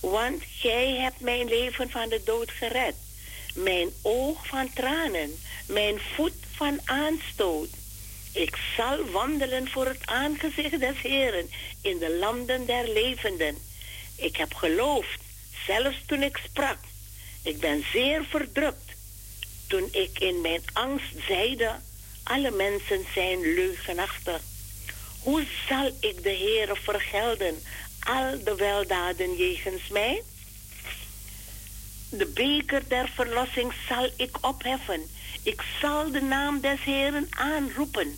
Want gij hebt mijn leven van de dood gered, mijn oog van tranen, mijn voet van aanstoot. Ik zal wandelen voor het aangezicht des Heeren in de landen der levenden. Ik heb geloofd, zelfs toen ik sprak. Ik ben zeer verdrukt toen ik in mijn angst zeide, alle mensen zijn leugenachtig. Hoe zal ik de Heere vergelden al de weldaden jegens mij? De beker der verlossing zal ik opheffen. Ik zal de naam des Heeren aanroepen.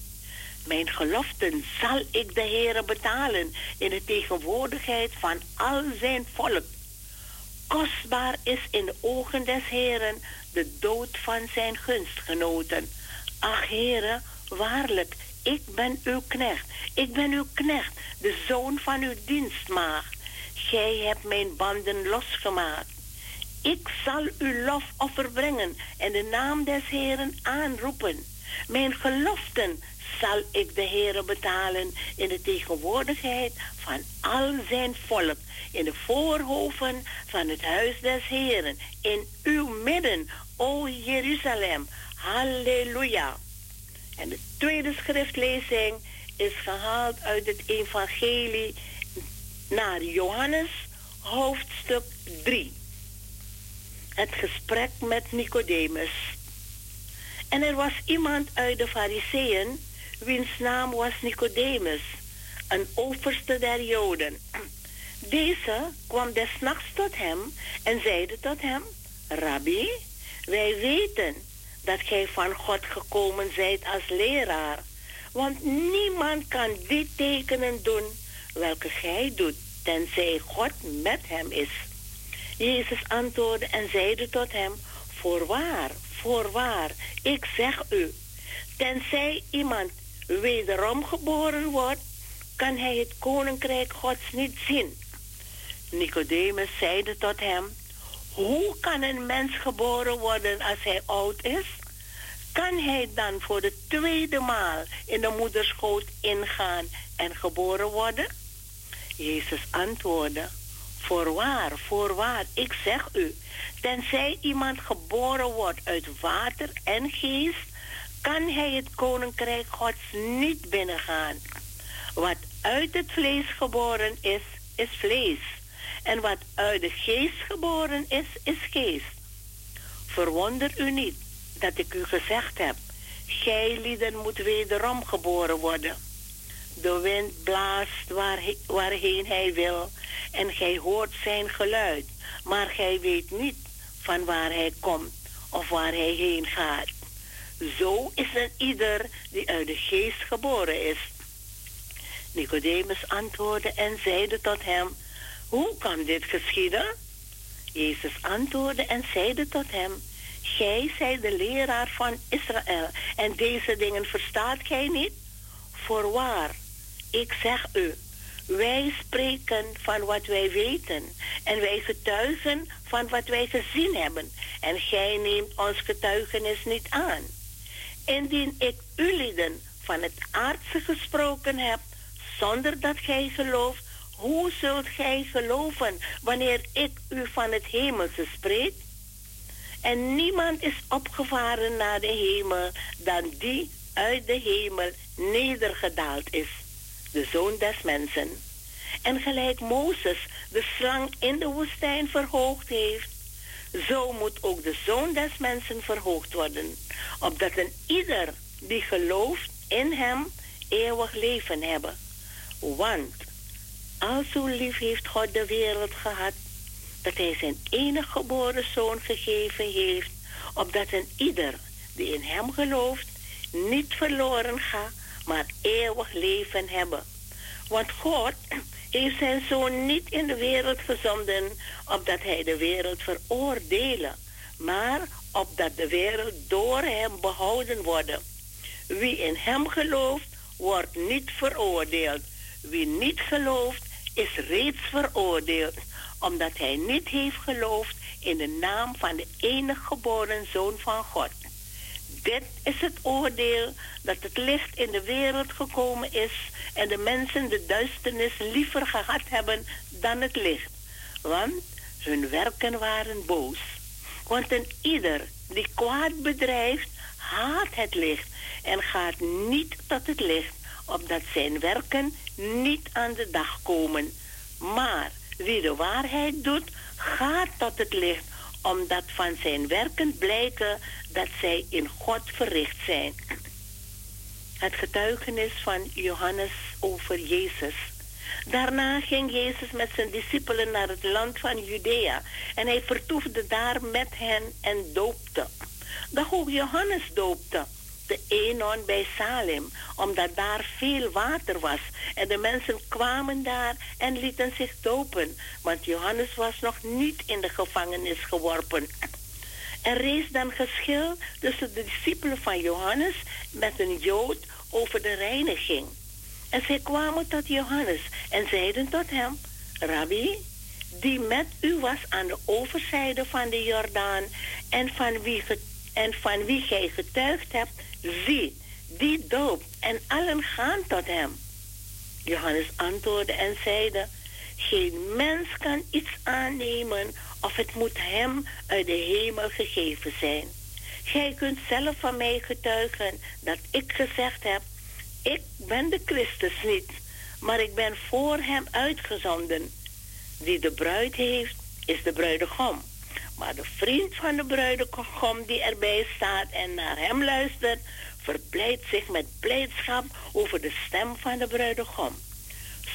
Mijn geloften zal ik de Heere betalen in de tegenwoordigheid van al zijn volk. Kostbaar is in de ogen des Heeren de dood van zijn gunstgenoten. Ach, Heere, waarlijk, ik ben uw knecht. Ik ben uw knecht, de zoon van uw dienstmaagd. Gij hebt mijn banden losgemaakt. Ik zal uw lofoffer brengen en de naam des Heeren aanroepen. Mijn geloften zal ik de Heere betalen in de tegenwoordigheid van al zijn volk, in de voorhoven van het huis des Heeren, in uw midden, o Jeruzalem. Halleluja. En de tweede schriftlezing is gehaald uit het evangelie naar Johannes, hoofdstuk 3. Het gesprek met Nicodemus. En er was iemand uit de Fariseeën, wiens naam was Nicodemus, een overste der Joden. Deze kwam des nachts tot hem en zeide tot hem, Rabbi, wij weten dat gij van God gekomen zijt als leraar, want niemand kan die tekenen doen welke gij doet, tenzij God met hem is. Jezus antwoordde en zeide tot hem, voorwaar, voorwaar, ik zeg u, tenzij iemand wederom geboren wordt, kan hij het koninkrijk Gods niet zien. Nicodemus zeide tot hem, hoe kan een mens geboren worden als hij oud is? kan hij dan voor de tweede maal in de moederschoot ingaan en geboren worden? Jezus antwoordde, voorwaar, voorwaar, ik zeg u, tenzij iemand geboren wordt uit water en geest, kan hij het koninkrijk Gods niet binnengaan. Wat uit het vlees geboren is, is vlees. En wat uit de geest geboren is, is geest. Verwonder u niet dat ik u gezegd heb, gij lieden moet wederom geboren worden. De wind blaast waar, waarheen hij wil en gij hoort zijn geluid, maar gij weet niet van waar hij komt of waar hij heen gaat. Zo is er ieder die uit de geest geboren is. Nicodemus antwoordde en zeide tot hem, hoe kan dit geschieden? Jezus antwoordde en zeide tot hem, Gij zijt de leraar van Israël en deze dingen verstaat gij niet? Voorwaar, ik zeg u, wij spreken van wat wij weten en wij getuigen van wat wij gezien hebben en gij neemt ons getuigenis niet aan. Indien ik u lieden van het aardse gesproken heb, zonder dat gij gelooft, hoe zult gij geloven wanneer ik u van het hemelse spreek? En niemand is opgevaren naar de hemel dan die uit de hemel nedergedaald is, de zoon des mensen. En gelijk Mozes de slang in de woestijn verhoogd heeft, zo moet ook de zoon des mensen verhoogd worden, opdat een ieder die gelooft in hem eeuwig leven hebben. Want al zo lief heeft God de wereld gehad, dat hij zijn enige geboren zoon gegeven heeft, opdat een ieder die in hem gelooft niet verloren gaat, maar eeuwig leven hebben. Want God heeft zijn zoon niet in de wereld gezonden, opdat hij de wereld veroordelen, maar opdat de wereld door hem behouden wordt. Wie in hem gelooft, wordt niet veroordeeld. Wie niet gelooft, is reeds veroordeeld, omdat hij niet heeft geloofd in de naam van de enige geboren Zoon van God. Dit is het oordeel dat het licht in de wereld gekomen is en de mensen de duisternis liever gehad hebben dan het licht. Want hun werken waren boos. Want een ieder die kwaad bedrijft, haat het licht en gaat niet tot het licht, opdat zijn werken niet aan de dag komen. Maar wie de waarheid doet, gaat tot het licht, omdat van zijn werken blijken dat zij in God verricht zijn. Het getuigenis van Johannes over Jezus. Daarna ging Jezus met zijn discipelen naar het land van Judea en hij vertoefde daar met hen en doopte. Doch ook Johannes doopte de Enon bij Salem, omdat daar veel water was. En de mensen kwamen daar en lieten zich dopen, want Johannes was nog niet in de gevangenis geworpen. Er rees dan geschil tussen de discipelen van Johannes met een Jood over de reiniging. En zij kwamen tot Johannes en zeiden tot hem, Rabbi, die met u was aan de overzijde van de Jordaan en van wie, en van wie gij getuigd hebt, zie, die doopt en allen gaan tot hem. Johannes antwoordde en zeide, geen mens kan iets aannemen of het moet hem uit de hemel gegeven zijn. Gij kunt zelf van mij getuigen dat ik gezegd heb, ik ben de Christus niet, maar ik ben voor hem uitgezonden. Die de bruid heeft, is de bruidegom. Maar de vriend van de bruidegom die erbij staat en naar hem luistert, verblijdt zich met blijdschap over de stem van de bruidegom.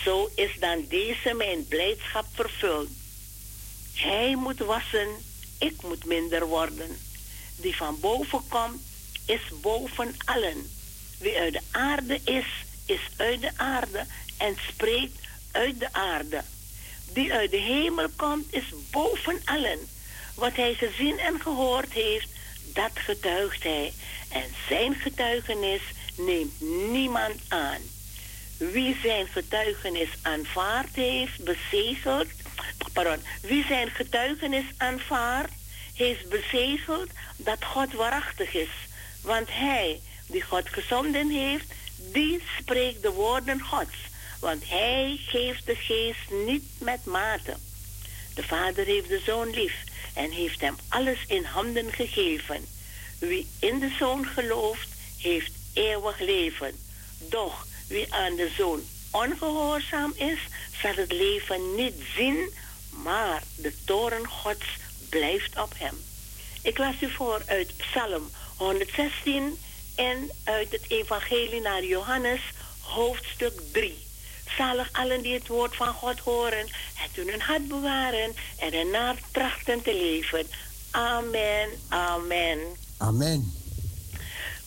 Zo is dan deze mijn blijdschap vervuld. Hij moet wassen, ik moet minder worden. Die van boven komt, is boven allen. Wie uit de aarde is, is uit de aarde en spreekt uit de aarde. Die uit de hemel komt, is boven allen. Wat hij gezien en gehoord heeft, dat getuigt hij. En zijn getuigenis neemt niemand aan. Wie zijn getuigenis aanvaard heeft, bezegeld, pardon, wie zijn getuigenis aanvaardt, heeft bezegeld dat God waarachtig is. Want hij die God gezonden heeft, die spreekt de woorden Gods. Want hij geeft de geest niet met mate. De vader heeft de zoon lief en heeft hem alles in handen gegeven. Wie in de zoon gelooft, heeft eeuwig leven. Doch wie aan de zoon ongehoorzaam is, zal het leven niet zien, maar de toren Gods blijft op hem. Ik las u voor uit Psalm 116 en uit het Evangelie naar Johannes, hoofdstuk 3. Zalig allen die het woord van God horen, het in hun hart bewaren en ernaar trachten te leven. Amen, amen. Amen.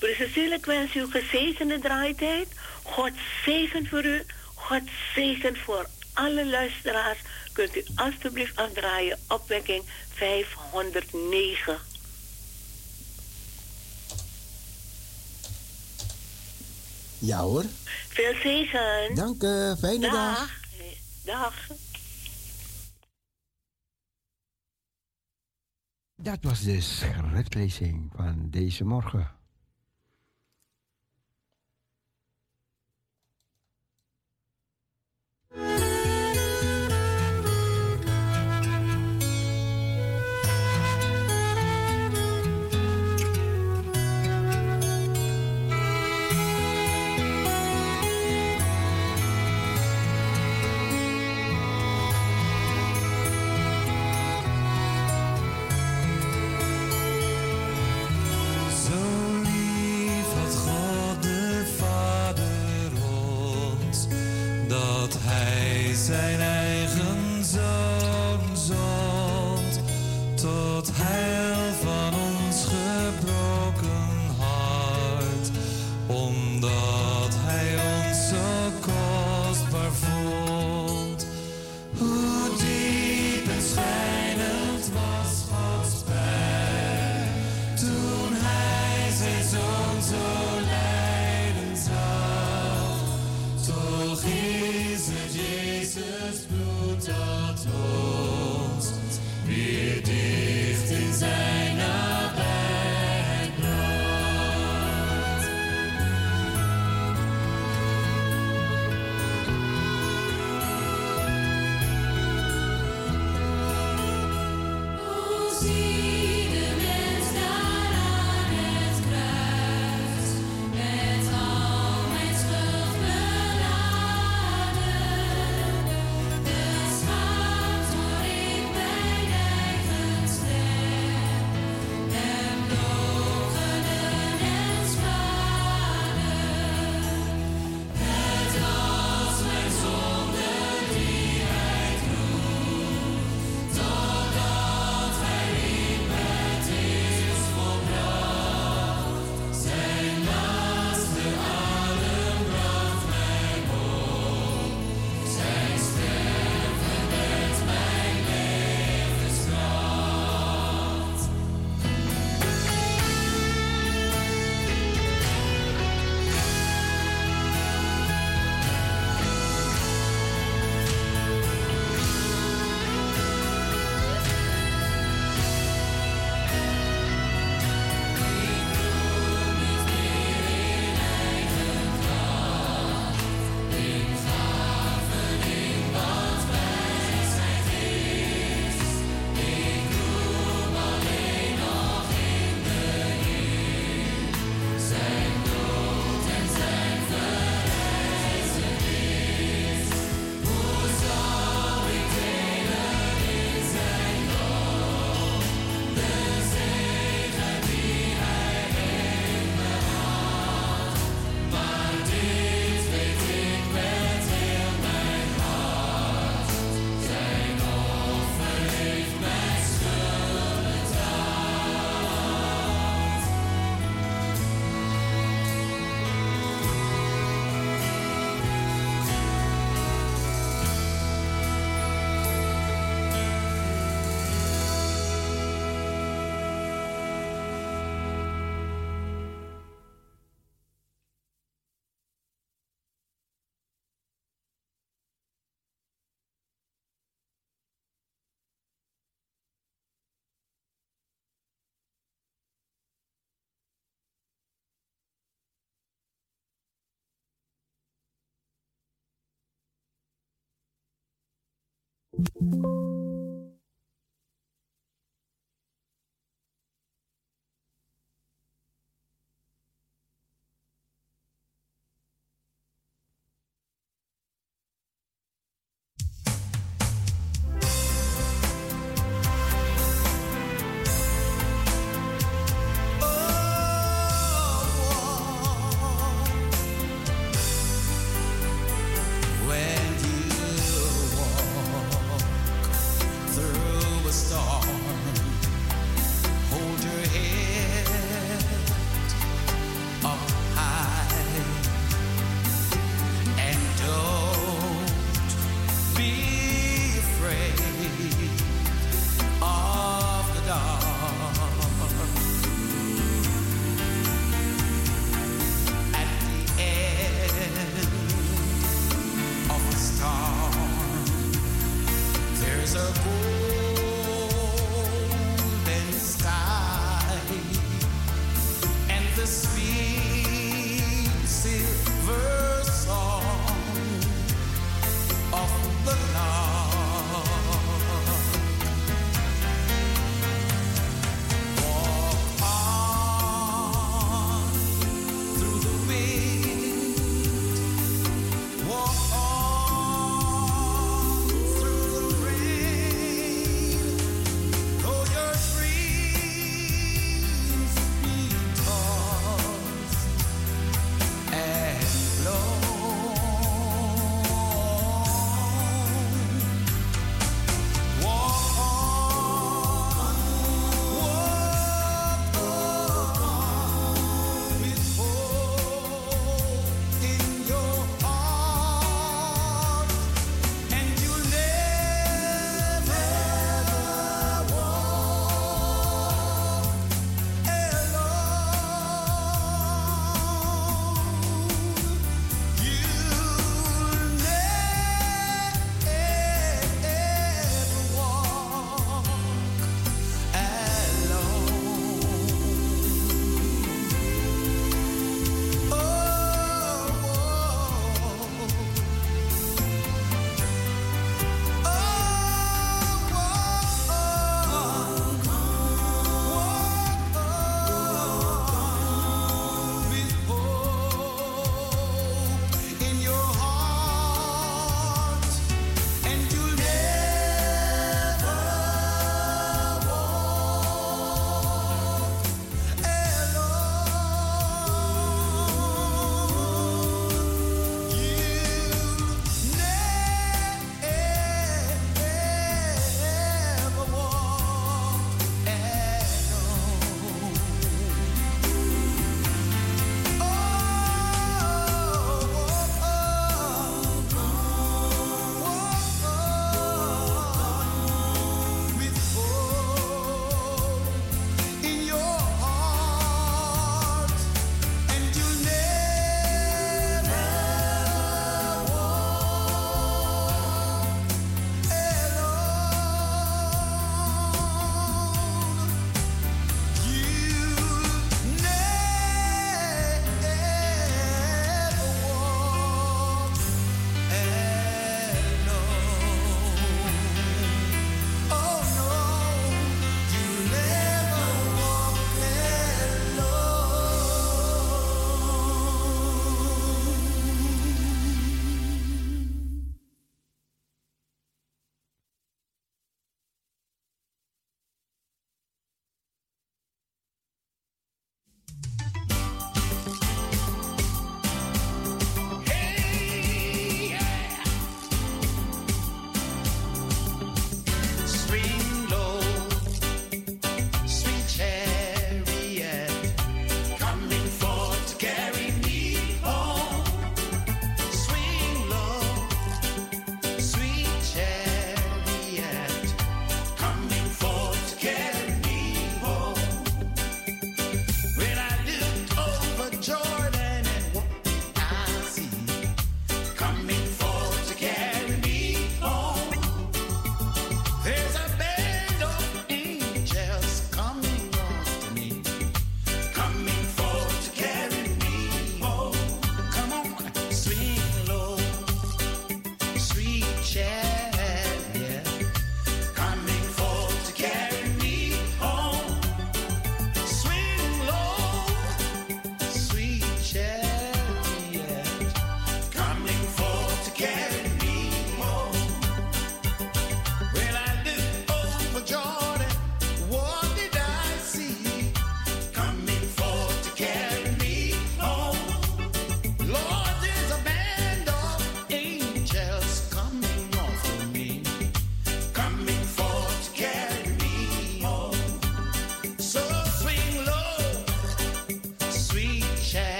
Cecile, ik wens u een gezegende draaitijd. God zegen voor u. God zegen voor alle luisteraars. Kunt u alstublieft afdraaien. Opwekking 509. Ja hoor. Veel zegen. Dank u. Fijne dag. Dag. Dag. Dat was de schriftlezing van deze morgen.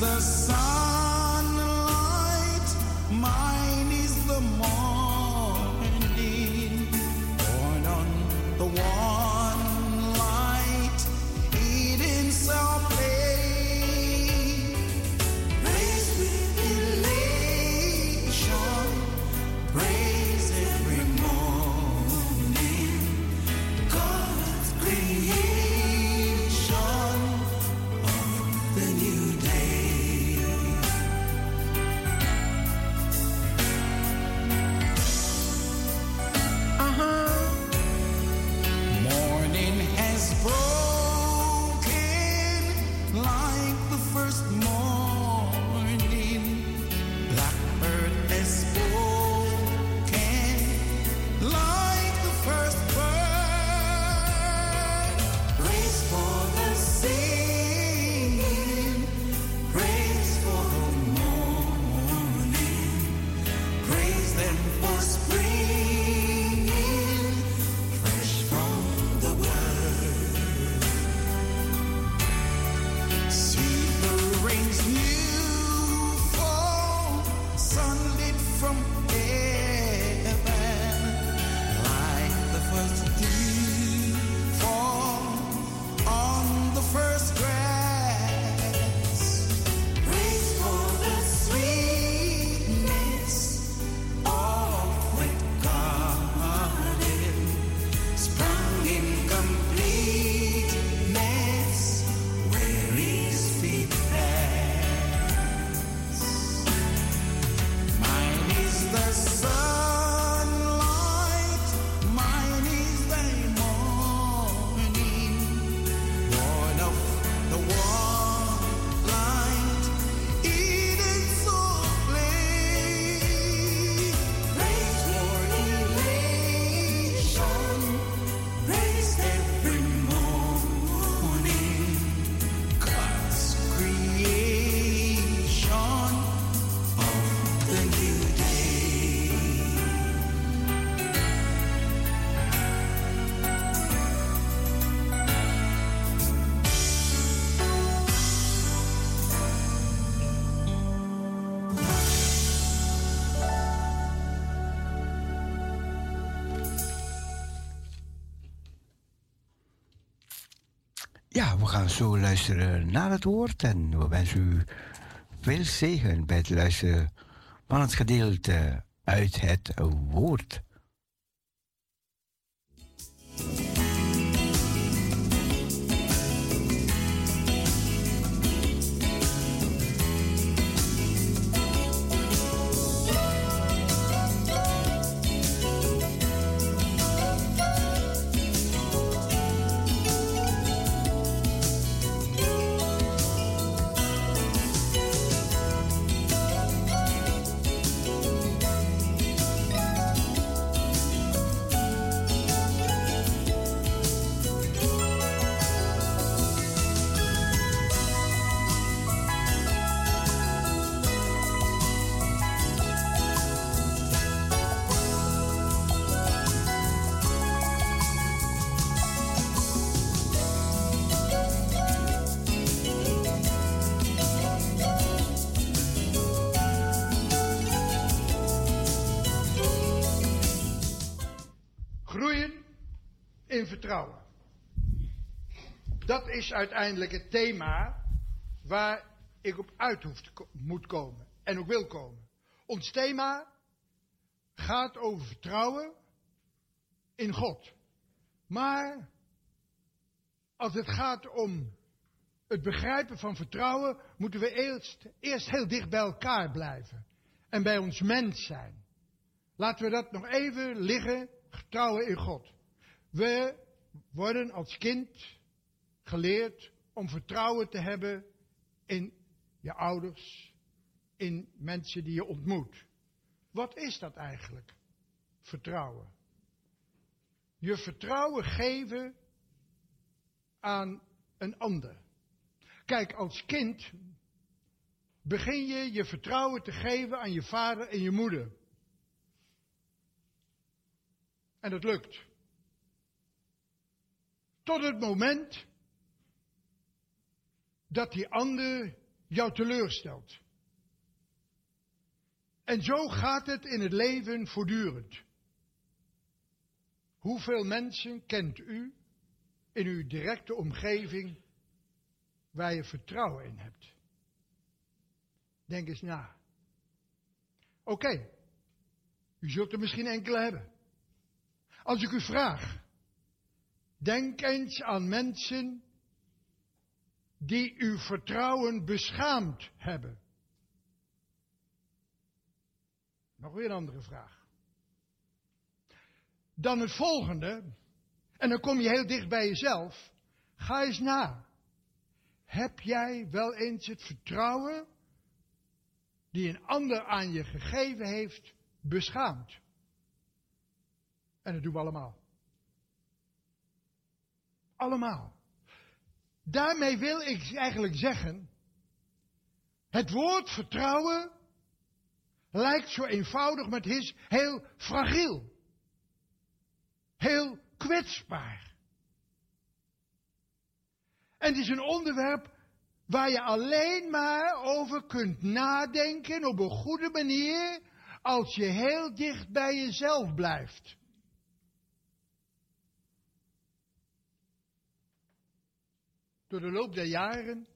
the sun. gaan zo luisteren naar het woord en we wensen u veel zegen bij het luisteren van het gedeelte uit het woord. Uiteindelijk het thema waar ik op uit hoef te moet komen en ook wil komen. Ons thema gaat over vertrouwen in God. Maar als het gaat om het begrijpen van vertrouwen, moeten we eerst, eerst heel dicht bij elkaar blijven. En bij ons mens zijn. Laten we dat nog even liggen, vertrouwen in God. We worden als kind geleerd om vertrouwen te hebben in je ouders, in mensen die je ontmoet. Wat is dat eigenlijk? Vertrouwen. Je vertrouwen geven aan een ander. Kijk, als kind begin je je vertrouwen te geven aan je vader en je moeder. En dat lukt. Tot het moment dat die ander jou teleurstelt. En zo gaat het in het leven voortdurend. Hoeveel mensen kent u in uw directe omgeving waar je vertrouwen in hebt? Denk eens na. Oké, u zult er misschien enkele hebben. Als ik u vraag, denk eens aan mensen die uw vertrouwen beschaamd hebben. Nog weer een andere vraag. Dan het volgende, en dan kom je heel dicht bij jezelf. Ga eens na. Heb jij wel eens het vertrouwen die een ander aan je gegeven heeft beschaamd? En dat doen we allemaal. Allemaal. Daarmee wil ik eigenlijk zeggen, het woord vertrouwen lijkt zo eenvoudig, maar het is heel fragiel. Heel kwetsbaar. En het is een onderwerp waar je alleen maar over kunt nadenken op een goede manier als je heel dicht bij jezelf blijft. Door de loop der jaren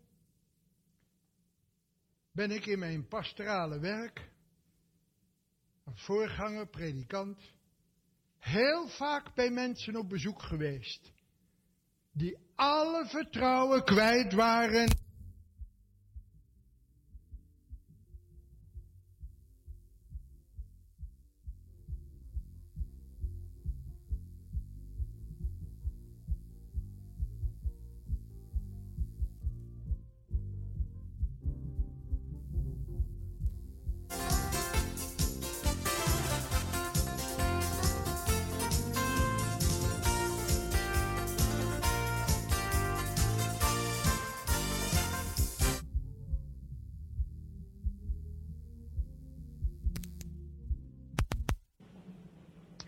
ben ik in mijn pastorale werk als voorganger, predikant, heel vaak bij mensen op bezoek geweest. Die alle vertrouwen kwijt waren.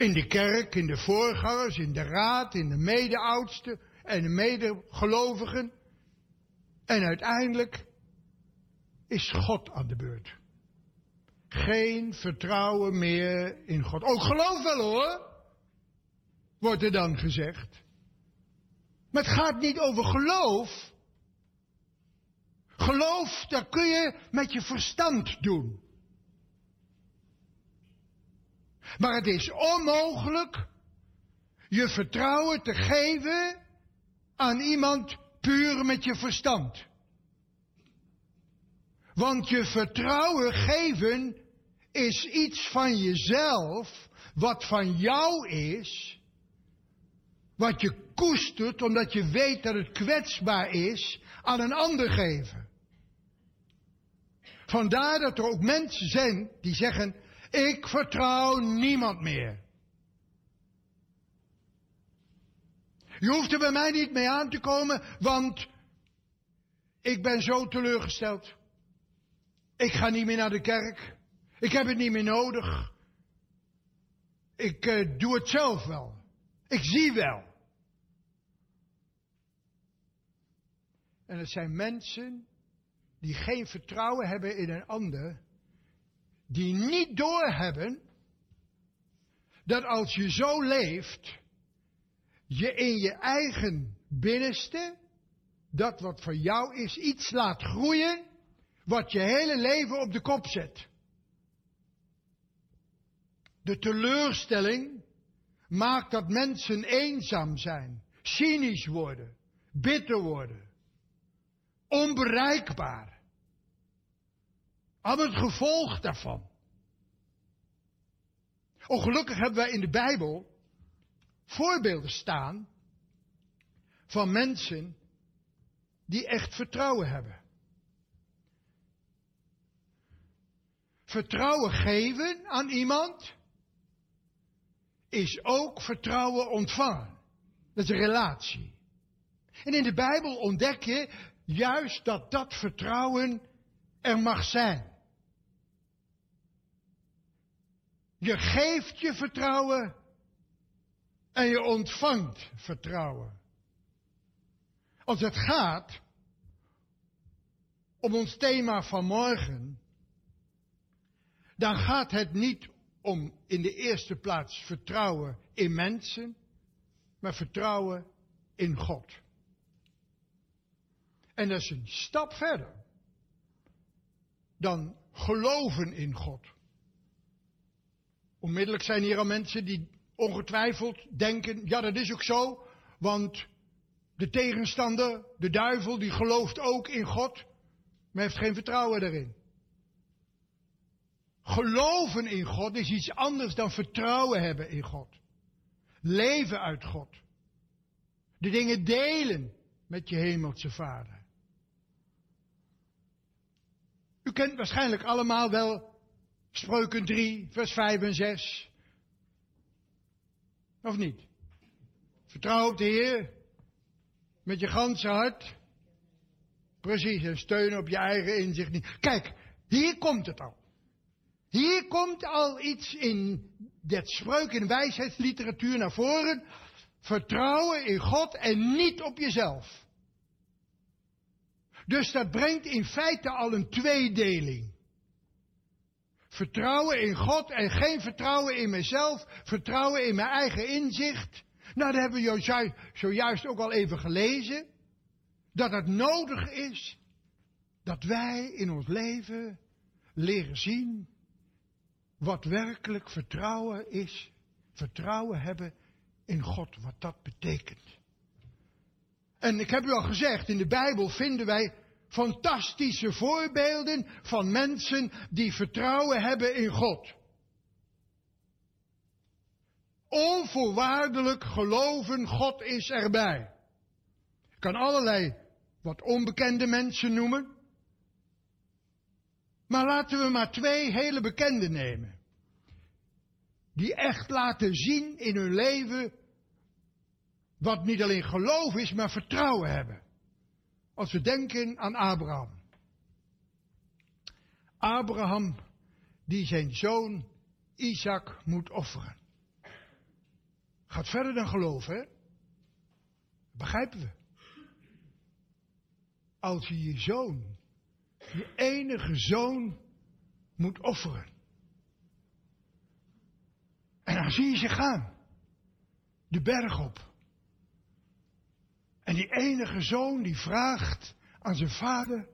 In de kerk, in de voorgangers, in de raad, in de mede-oudsten en de medegelovigen. En uiteindelijk is God aan de beurt. Geen vertrouwen meer in God. Ook geloof wel hoor, wordt er dan gezegd. Maar het gaat niet over geloof. Geloof, dat kun je met je verstand doen. Maar het is onmogelijk je vertrouwen te geven aan iemand puur met je verstand. Want je vertrouwen geven is iets van jezelf, wat van jou is, wat je koestert omdat je weet dat het kwetsbaar is, aan een ander geven. Vandaar dat er ook mensen zijn die zeggen, ik vertrouw niemand meer. Je hoeft er bij mij niet mee aan te komen, want ik ben zo teleurgesteld. Ik ga niet meer naar de kerk. Ik heb het niet meer nodig. Ik eh, doe het zelf wel. Ik zie wel. En het zijn mensen die geen vertrouwen hebben in een ander, die niet doorhebben dat als je zo leeft, je in je eigen binnenste, dat wat voor jou is, iets laat groeien, wat je hele leven op de kop zet. De teleurstelling maakt dat mensen eenzaam zijn, cynisch worden, bitter worden, onbereikbaar. Allemaal het gevolg daarvan. Ongelukkig hebben wij in de Bijbel voorbeelden staan van mensen die echt vertrouwen hebben. Vertrouwen geven aan iemand is ook vertrouwen ontvangen. Dat is een relatie. En in de Bijbel ontdek je juist dat dat vertrouwen er mag zijn. Je geeft je vertrouwen en je ontvangt vertrouwen. Als het gaat om ons thema van morgen, dan gaat het niet om in de eerste plaats vertrouwen in mensen, maar vertrouwen in God. En dat is een stap verder dan geloven in God. Onmiddellijk zijn hier al mensen die ongetwijfeld denken, ja dat is ook zo, want de tegenstander, de duivel, die gelooft ook in God, maar heeft geen vertrouwen daarin. Geloven in God is iets anders dan vertrouwen hebben in God. Leven uit God. De dingen delen met je hemelse vader. U kent waarschijnlijk allemaal wel Spreuken 3, vers 5 en 6. Of niet? Vertrouw op de Heer met je ganse hart. Precies, en steun op je eigen inzicht niet. Kijk, hier komt het al. Hier komt al iets in dat spreuk in wijsheidsliteratuur naar voren. Vertrouwen in God en niet op jezelf. Dus dat brengt in feite al een tweedeling. Vertrouwen in God en geen vertrouwen in mezelf, vertrouwen in mijn eigen inzicht. Nou, dat hebben we zojuist ook al even gelezen. Dat het nodig is dat wij in ons leven leren zien wat werkelijk vertrouwen is. Vertrouwen hebben in God, wat dat betekent. En ik heb u al gezegd, in de Bijbel vinden wij fantastische voorbeelden van mensen die vertrouwen hebben in God. Onvoorwaardelijk geloven, God is erbij. Ik kan allerlei wat onbekende mensen noemen. Maar laten we maar twee hele bekende nemen. Die echt laten zien in hun leven wat niet alleen geloof is, maar vertrouwen hebben. Als we denken aan Abraham. Abraham die zijn zoon Isaac moet offeren. Gaat verder dan geloven, hè? Begrijpen we. Als je je zoon, je enige zoon, moet offeren. En dan zie je ze gaan. De berg op. En die enige zoon die vraagt aan zijn vader,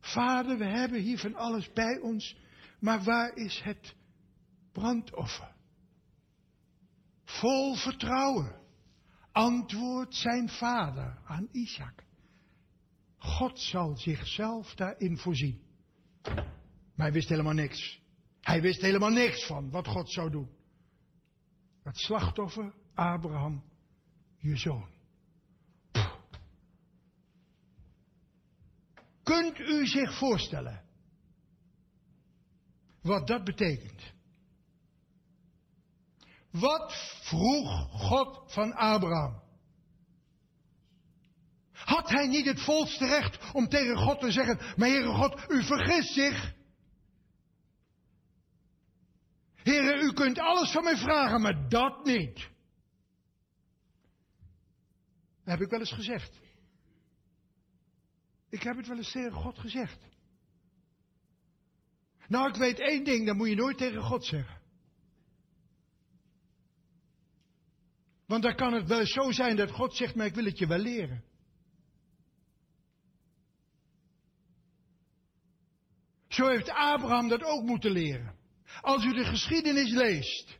vader we hebben hier van alles bij ons, maar waar is het brandoffer? Vol vertrouwen antwoordt zijn vader aan Isaac. God zal zichzelf daarin voorzien. Maar hij wist helemaal niks. Hij wist helemaal niks van wat God zou doen. Het slachtoffer, Abraham, je zoon. Kunt u zich voorstellen wat dat betekent? Wat vroeg God van Abraham? Had hij niet het volste recht om tegen God te zeggen, maar Heere God, u vergist zich. Heere, u kunt alles van mij vragen, maar dat niet. Dat heb ik wel eens gezegd. Ik heb het wel eens tegen God gezegd. Nou, ik weet één ding, dat moet je nooit tegen God zeggen. Want dan kan het wel zo zijn dat God zegt, maar ik wil het je wel leren. Zo heeft Abraham dat ook moeten leren. Als u de geschiedenis leest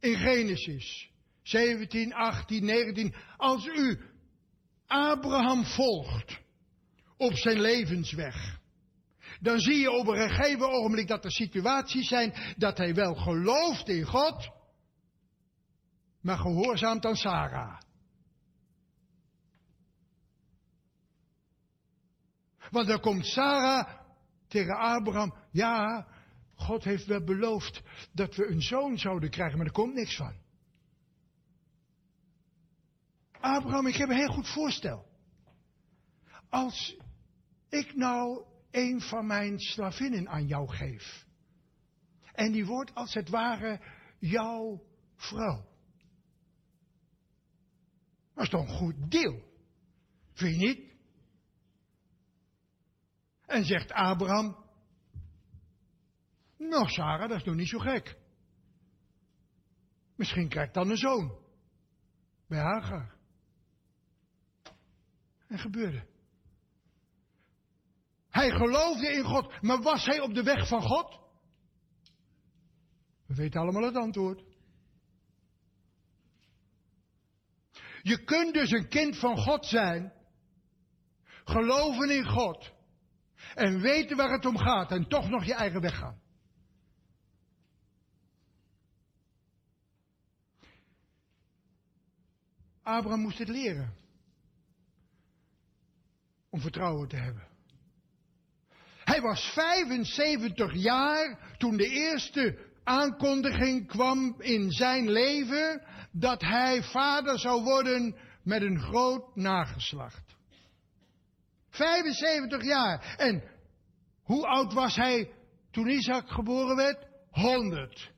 in Genesis 17, 18, 19, als u Abraham volgt op zijn levensweg, dan zie je op een gegeven ogenblik dat er situaties zijn dat hij wel gelooft in God, maar gehoorzaamt aan Sarah. Want dan komt Sarah tegen Abraham, ja, God heeft wel beloofd dat we een zoon zouden krijgen, maar er komt niks van. Abraham, ik heb een heel goed voorstel. Als ik nou een van mijn slavinnen aan jou geef. En die wordt als het ware jouw vrouw. Dat is toch een goed deal? Vind je niet? En zegt Abraham, nou Sarah, dat is nog niet zo gek. Misschien krijgt dan een zoon. Bij Hagar. En gebeurde. Hij geloofde in God, maar was hij op de weg van God? We weten allemaal het antwoord. Je kunt dus een kind van God zijn, geloven in God en weten waar het om gaat en toch nog je eigen weg gaan. Abraham moest het leren om vertrouwen te hebben. Hij was 75 jaar toen de eerste aankondiging kwam in zijn leven dat hij vader zou worden met een groot nageslacht. 75 jaar. En hoe oud was hij toen Isaac geboren werd? 100.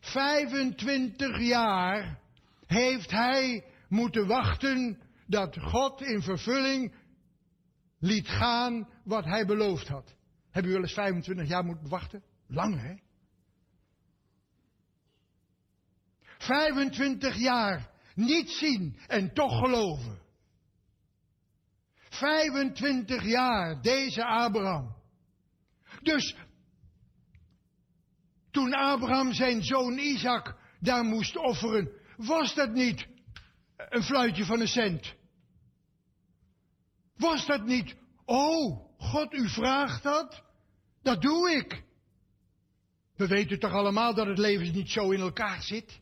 25 jaar heeft hij moeten wachten dat God in vervulling liet gaan wat hij beloofd had. Hebben u wel eens 25 jaar moeten wachten? Lang, hè? 25 jaar niet zien en toch geloven. 25 jaar deze Abraham. Dus toen Abraham zijn zoon Isaac daar moest offeren, was dat niet een fluitje van een cent? Was dat niet, oh, God, u vraagt dat? Dat doe ik. We weten toch allemaal dat het leven niet zo in elkaar zit?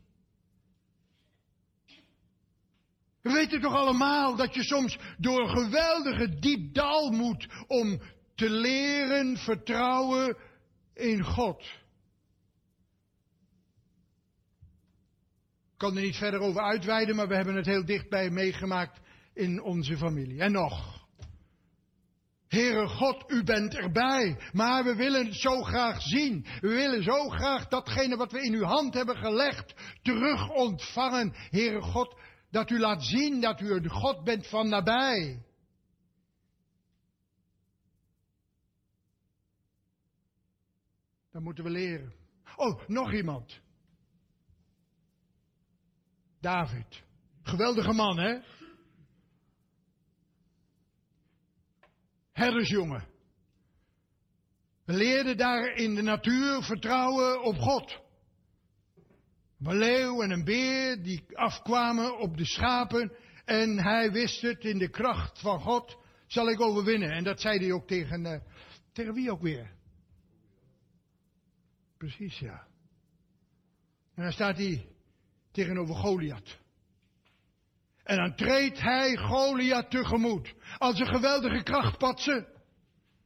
We weten toch allemaal dat je soms door een geweldige diep dal moet om te leren vertrouwen in God. Ik kan er niet verder over uitweiden, maar we hebben het heel dichtbij meegemaakt in onze familie. En nog. Heere God, u bent erbij, maar we willen zo graag zien. We willen zo graag datgene wat we in uw hand hebben gelegd terug ontvangen. Heere God, dat u laat zien dat u een God bent van nabij. Dat moeten we leren. Oh, nog iemand. David. Geweldige man, hè? Herdersjongen. We leerden daar in de natuur vertrouwen op God. Een leeuw en een beer die afkwamen op de schapen. En hij wist het, in de kracht van God zal ik overwinnen. En dat zei hij ook tegen, uh, tegen wie ook weer? Precies, ja. En dan staat hij tegenover Goliath. En dan treedt hij Goliath tegemoet. Als een geweldige krachtpatser.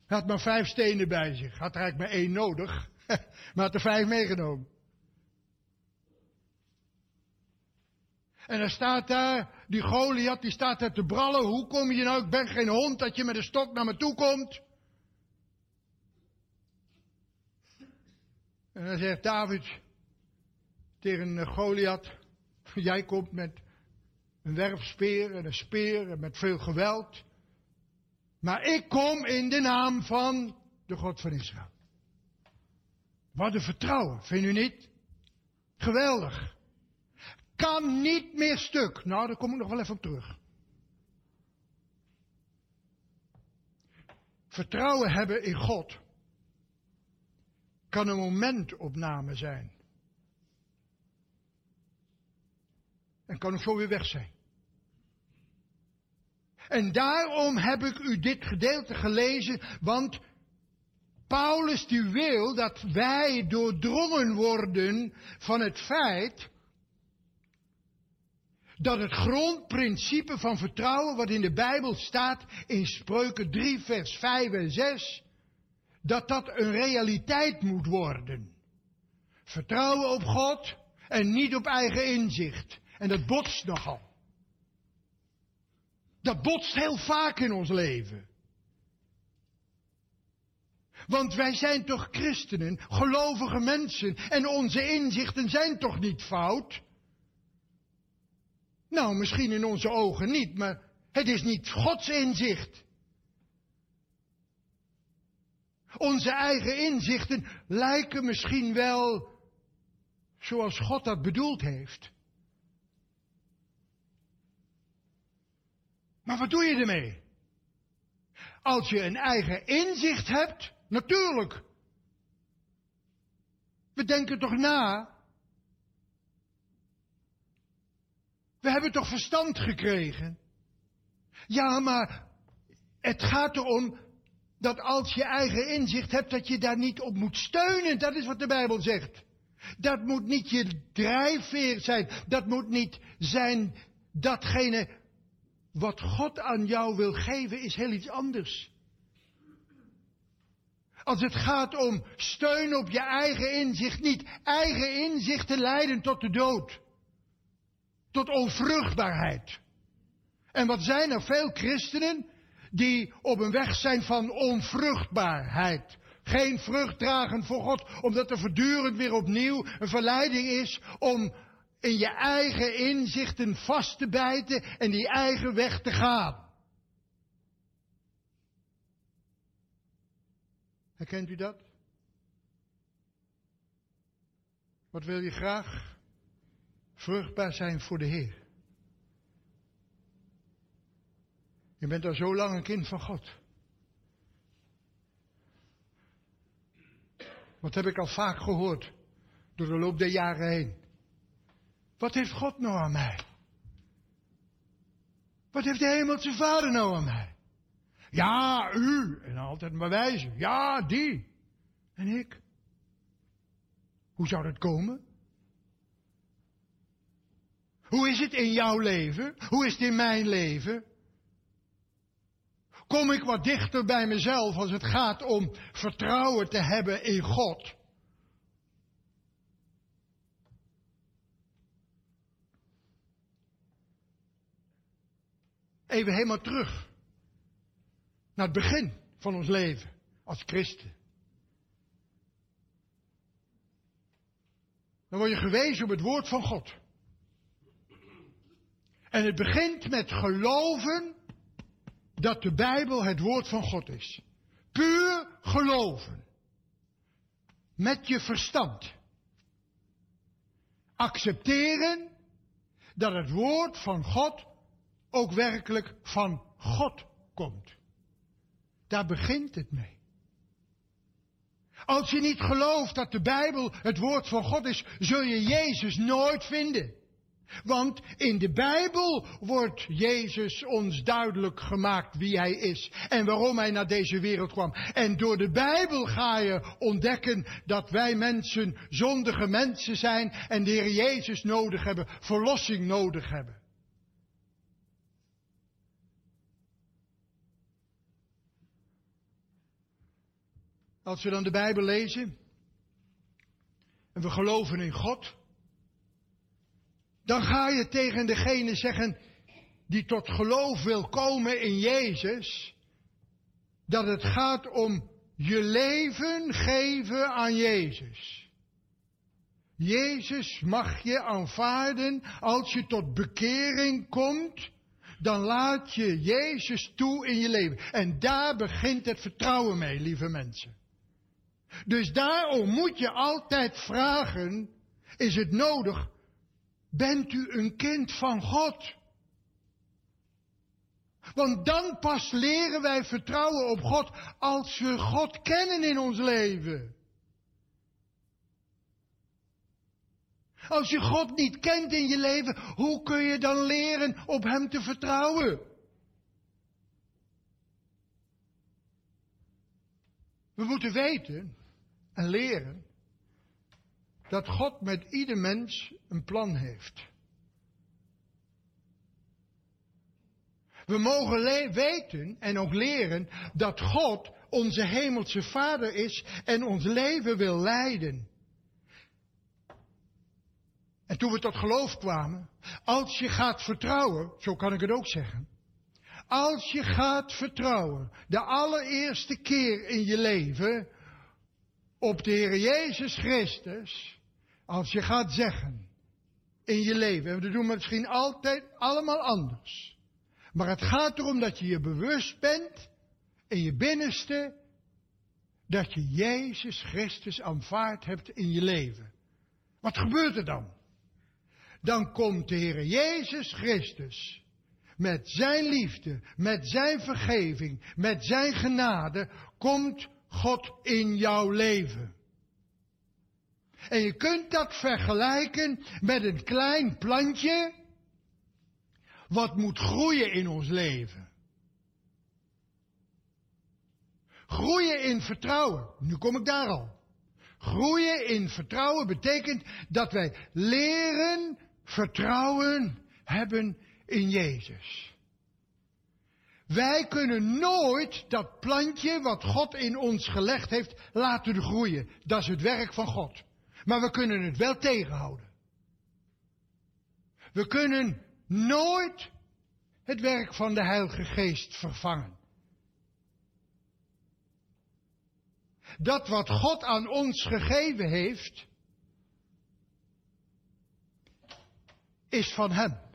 Hij had maar vijf stenen bij zich. Had er eigenlijk maar één nodig. *laughs* maar had er vijf meegenomen. En dan staat daar, die Goliath, die staat daar te brallen. Hoe kom je nou? Ik ben geen hond dat je met een stok naar me toe komt. En dan zegt David tegen Goliath, *laughs* jij komt met een werpspeer en een speer en met veel geweld. Maar ik kom in de naam van de God van Israël. Wat een vertrouwen, vindt u niet? Geweldig. kan niet meer stuk. Nou, daar kom ik nog wel even op terug. Vertrouwen hebben in God kan een momentopname zijn. En kan ook zo weer weg zijn. En daarom heb ik u dit gedeelte gelezen, want Paulus die wil dat wij doordrongen worden van het feit dat het grondprincipe van vertrouwen wat in de Bijbel staat in Spreuken 3 vers 5 en 6, dat dat een realiteit moet worden. Vertrouwen op God en niet op eigen inzicht. En dat botst nogal. Dat botst heel vaak in ons leven. Want wij zijn toch christenen, gelovige mensen, en onze inzichten zijn toch niet fout? Nou, misschien in onze ogen niet, maar het is niet Gods inzicht. Onze eigen inzichten lijken misschien wel zoals God dat bedoeld heeft. Maar wat doe je ermee? Als je een eigen inzicht hebt, natuurlijk. We denken toch na. We hebben toch verstand gekregen? Ja, maar het gaat erom dat als je eigen inzicht hebt, dat je daar niet op moet steunen. Dat is wat de Bijbel zegt. Dat moet niet je drijfveer zijn. Dat moet niet zijn datgene wat God aan jou wil geven, is heel iets anders. Als het gaat om steun op je eigen inzicht, niet eigen inzichten leiden tot de dood. Tot onvruchtbaarheid. En wat zijn er veel christenen die op een weg zijn van onvruchtbaarheid. Geen vrucht dragen voor God, omdat er voortdurend weer opnieuw een verleiding is om in je eigen inzichten vast te bijten en die eigen weg te gaan. Herkent u dat? Wat wil je graag? Vruchtbaar zijn voor de Heer. Je bent al zo lang een kind van God. Wat heb ik al vaak gehoord door de loop der jaren heen? Wat heeft God nou aan mij? Wat heeft de hemelse vader nou aan mij? Ja, u. En altijd maar wijzen. Ja, die. En ik. Hoe zou dat komen? Hoe is het in jouw leven? Hoe is het in mijn leven? Kom ik wat dichter bij mezelf als het gaat om vertrouwen te hebben in God? Even helemaal terug naar het begin van ons leven als christen. Dan word je gewezen op het woord van God. En het begint met geloven dat de Bijbel het woord van God is. Puur geloven. Met je verstand. Accepteren dat het woord van God ook werkelijk van God komt. Daar begint het mee. Als je niet gelooft dat de Bijbel het woord van God is, zul je Jezus nooit vinden. Want in de Bijbel wordt Jezus ons duidelijk gemaakt wie Hij is en waarom Hij naar deze wereld kwam. En door de Bijbel ga je ontdekken dat wij mensen zondige mensen zijn en de Heer Jezus nodig hebben, verlossing nodig hebben. Als we dan de Bijbel lezen en we geloven in God, dan ga je tegen degene zeggen die tot geloof wil komen in Jezus, dat het gaat om je leven geven aan Jezus. Jezus mag je aanvaarden als je tot bekering komt, dan laat je Jezus toe in je leven. En daar begint het vertrouwen mee, lieve mensen. Dus daarom moet je altijd vragen, is het nodig bent u een kind van God. Want dan pas leren wij vertrouwen op God als we God kennen in ons leven. Als je God niet kent in je leven, hoe kun je dan leren op Hem te vertrouwen? We moeten weten en leren dat God met ieder mens een plan heeft. We mogen weten en ook leren dat God onze hemelse Vader is en ons leven wil leiden. En toen we tot geloof kwamen, als je gaat vertrouwen, zo kan ik het ook zeggen. Als je gaat vertrouwen, de allereerste keer in je leven, op de Heer Jezus Christus, als je gaat zeggen in je leven, en dat doen we misschien altijd allemaal anders. Maar het gaat erom dat je je bewust bent in je binnenste dat je Jezus Christus aanvaard hebt in je leven. Wat gebeurt er dan? Dan komt de Heer Jezus Christus met zijn liefde, met zijn vergeving, met zijn genade, komt God in jouw leven. En je kunt dat vergelijken met een klein plantje wat moet groeien in ons leven. Groeien in vertrouwen. Nu kom ik daar al. Groeien in vertrouwen betekent dat wij leren vertrouwen hebben in Jezus. Wij kunnen nooit dat plantje wat God in ons gelegd heeft laten groeien. Dat is het werk van God. Maar we kunnen het wel tegenhouden. We kunnen nooit het werk van de Heilige Geest vervangen. Dat wat God aan ons gegeven heeft, is van Hem.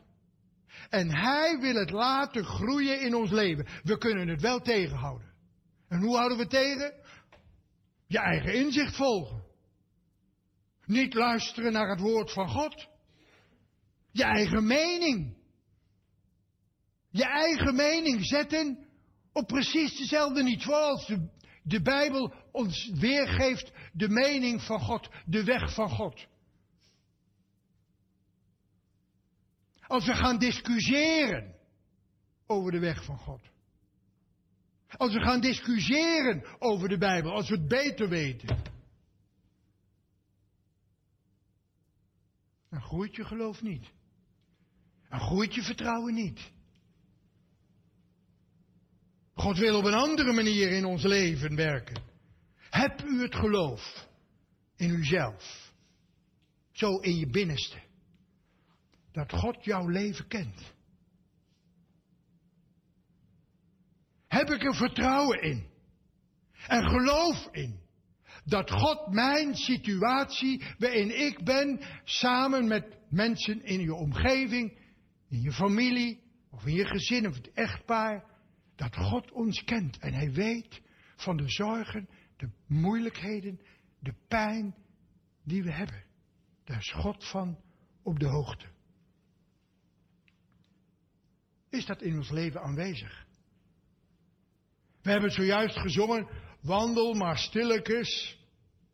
En Hij wil het laten groeien in ons leven. We kunnen het wel tegenhouden. En hoe houden we tegen? Je eigen inzicht volgen. Niet luisteren naar het woord van God. Je eigen mening. Je eigen mening zetten op precies dezelfde niveau als de, de Bijbel ons weergeeft de mening van God, de weg van God. Als we gaan discussiëren over de weg van God. Als we gaan discussiëren over de Bijbel, als we het beter weten. Dan groeit je geloof niet. Dan groeit je vertrouwen niet. God wil op een andere manier in ons leven werken. Heb u het geloof in uzelf. Zo in je binnenste. Dat God jouw leven kent. Heb ik er vertrouwen in. En geloof in. Dat God mijn situatie waarin ik ben, samen met mensen in je omgeving, in je familie, of in je gezin of het echtpaar, dat God ons kent en Hij weet van de zorgen, de moeilijkheden, de pijn die we hebben. Daar is God van op de hoogte. Is dat in ons leven aanwezig? We hebben zojuist gezongen, wandel maar stilletjes,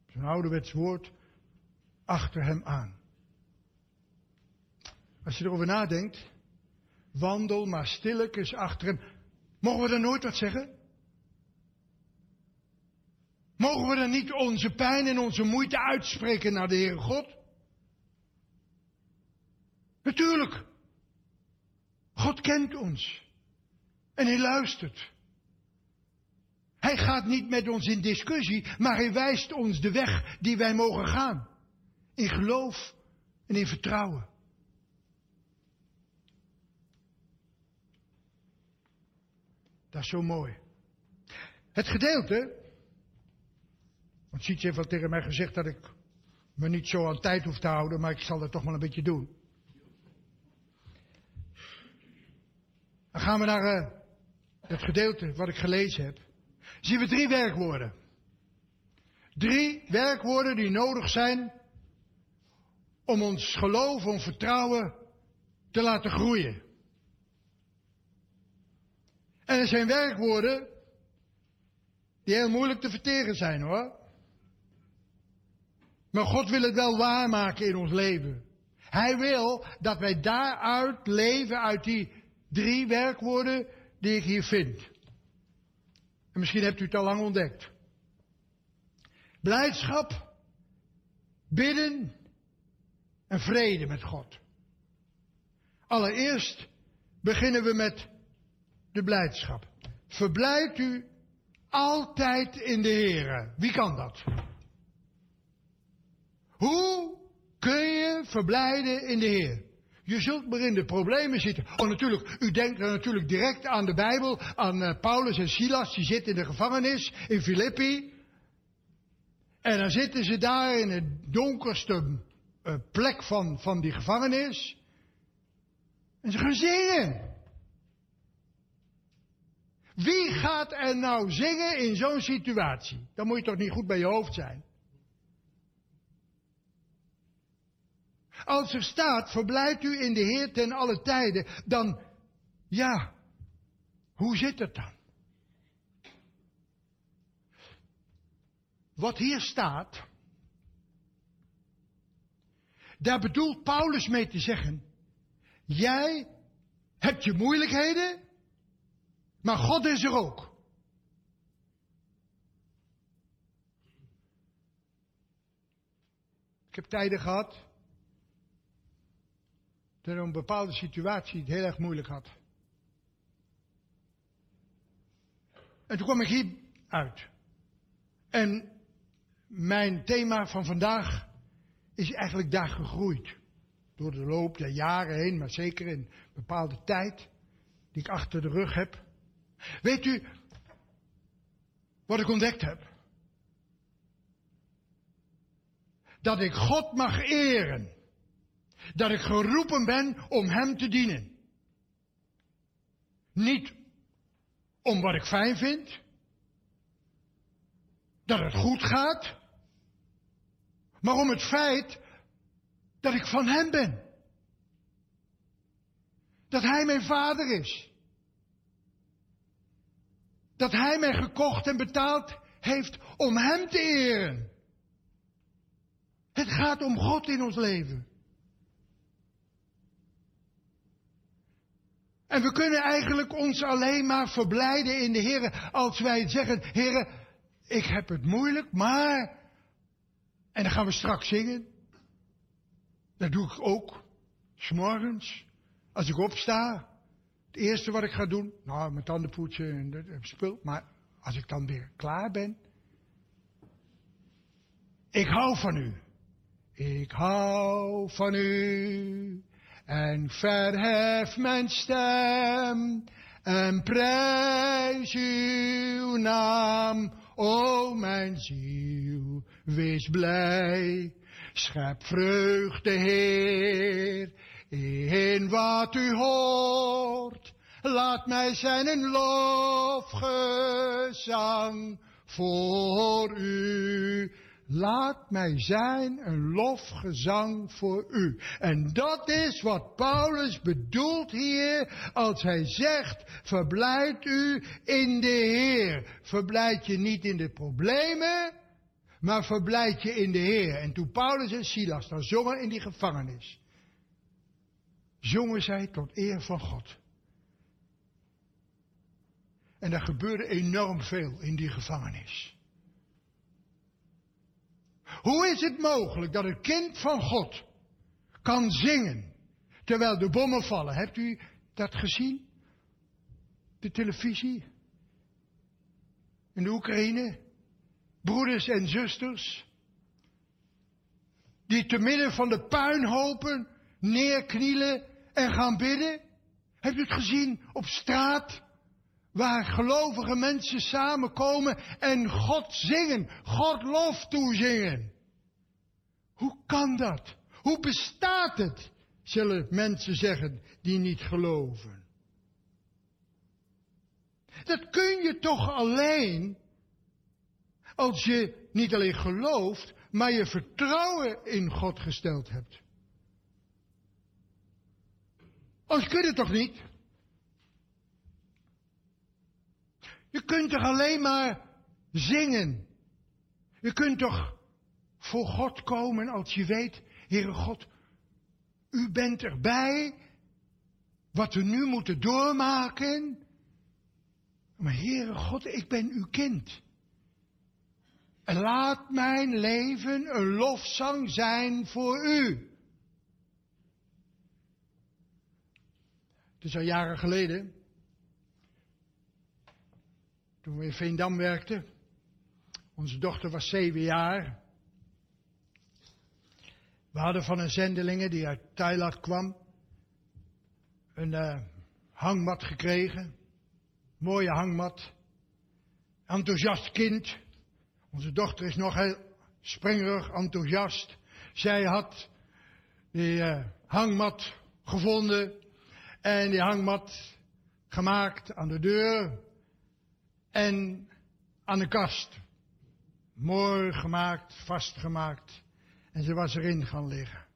zo'n ouderwets woord, achter hem aan. Als je erover nadenkt, wandel maar stilletjes achter hem. Mogen we dan nooit wat zeggen? Mogen we dan niet onze pijn en onze moeite uitspreken naar de Heere God? Natuurlijk. God kent ons. En hij luistert. Hij gaat niet met ons in discussie, maar hij wijst ons de weg die wij mogen gaan. In geloof en in vertrouwen. Dat is zo mooi. Het gedeelte. Want Sietje heeft al tegen mij gezegd dat ik me niet zo aan tijd hoef te houden, maar ik zal dat toch wel een beetje doen. Dan gaan we naar eh, het gedeelte wat ik gelezen heb. Zien we drie werkwoorden. Drie werkwoorden die nodig zijn om ons geloof, ons vertrouwen te laten groeien. En er zijn werkwoorden die heel moeilijk te verteren zijn hoor. Maar God wil het wel waarmaken in ons leven. Hij wil dat wij daaruit leven, uit die drie werkwoorden die ik hier vind. En misschien hebt u het al lang ontdekt. Blijdschap, bidden en vrede met God. Allereerst beginnen we met de blijdschap. Verblijd u altijd in de Heer. Wie kan dat? Hoe kun je verblijden in de Heer? Je zult maar in de problemen zitten. Oh, natuurlijk, u denkt dan natuurlijk direct aan de Bijbel, aan eh, Paulus en Silas, die zitten in de gevangenis in Filippi. En dan zitten ze daar in het donkerste eh, plek van, van die gevangenis. En ze gaan zingen. Wie gaat er nou zingen in zo'n situatie? Dan moet je toch niet goed bij je hoofd zijn. Als er staat, verblijft u in de Heer ten alle tijden, dan, ja, hoe zit het dan? Wat hier staat, daar bedoelt Paulus mee te zeggen, jij hebt je moeilijkheden, maar God is er ook. Ik heb tijden gehad een bepaalde situatie het heel erg moeilijk had. En toen kwam ik hier uit. En mijn thema van vandaag is eigenlijk daar gegroeid. Door de loop der jaren heen, maar zeker in een bepaalde tijd die ik achter de rug heb. Weet u wat ik ontdekt heb? Dat ik God mag eren. Dat ik geroepen ben om Hem te dienen. Niet om wat ik fijn vind. Dat het goed gaat. Maar om het feit dat ik van Hem ben. Dat Hij mijn vader is. Dat Hij mij gekocht en betaald heeft om Hem te eren. Het gaat om God in ons leven. En we kunnen eigenlijk ons alleen maar verblijden in de Heer als wij zeggen, Heer, ik heb het moeilijk, maar... En dan gaan we straks zingen. Dat doe ik ook. S'morgens, als ik opsta, het eerste wat ik ga doen, nou, mijn tanden poetsen en dat spul, maar als ik dan weer klaar ben, ik hou van u. Ik hou van u. En verhef mijn stem en prijs uw naam, o mijn ziel, wees blij. Schep vreugde, Heer, in wat u hoort. Laat mij zijn een lofgezang voor u. Laat mij zijn een lofgezang voor u. En dat is wat Paulus bedoelt hier als hij zegt, verblijd u in de Heer. Verblijd je niet in de problemen, maar verblijd je in de Heer. En toen Paulus en Silas dan zongen in die gevangenis, zongen zij tot eer van God. En er gebeurde enorm veel in die gevangenis. Hoe is het mogelijk dat een kind van God kan zingen terwijl de bommen vallen? Hebt u dat gezien? De televisie? In de Oekraïne? Broeders en zusters? Die te midden van de puinhopen neerknielen en gaan bidden? Hebt u het gezien op straat? Waar gelovige mensen samenkomen en God zingen, God lof toezingen. Hoe kan dat? Hoe bestaat het? Zullen mensen zeggen die niet geloven. Dat kun je toch alleen als je niet alleen gelooft, maar je vertrouwen in God gesteld hebt. Als kun je het toch niet? Je kunt toch alleen maar zingen? Je kunt toch voor God komen als je weet, Heere God, u bent erbij. Wat we nu moeten doormaken. Maar Heere God, ik ben uw kind. En laat mijn leven een lofzang zijn voor u. Het is al jaren geleden. Toen we in Veendam werkten. Onze dochter was zeven jaar. We hadden van een zendelinge die uit Thailand kwam. Een eh, hangmat gekregen. Mooie hangmat. Enthousiast kind. Onze dochter is nog heel springerig, enthousiast. Zij had die eh, hangmat gevonden en die hangmat gemaakt aan de deur en aan de kast. Mooi gemaakt, vastgemaakt. En ze was erin gaan liggen.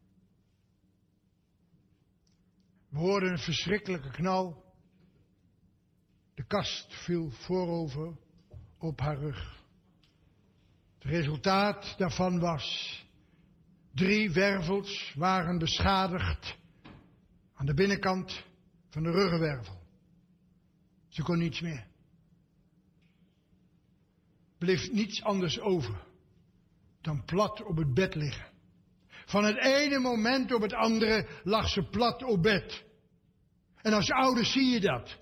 We hoorden een verschrikkelijke knal. De kast viel voorover op haar rug. Het resultaat daarvan was, drie wervels waren beschadigd aan de binnenkant van de ruggenwervel. Ze kon niets meer. Bleef niets anders over dan plat op het bed liggen. Van het ene moment op het andere lag ze plat op bed. En als ouder zie je dat.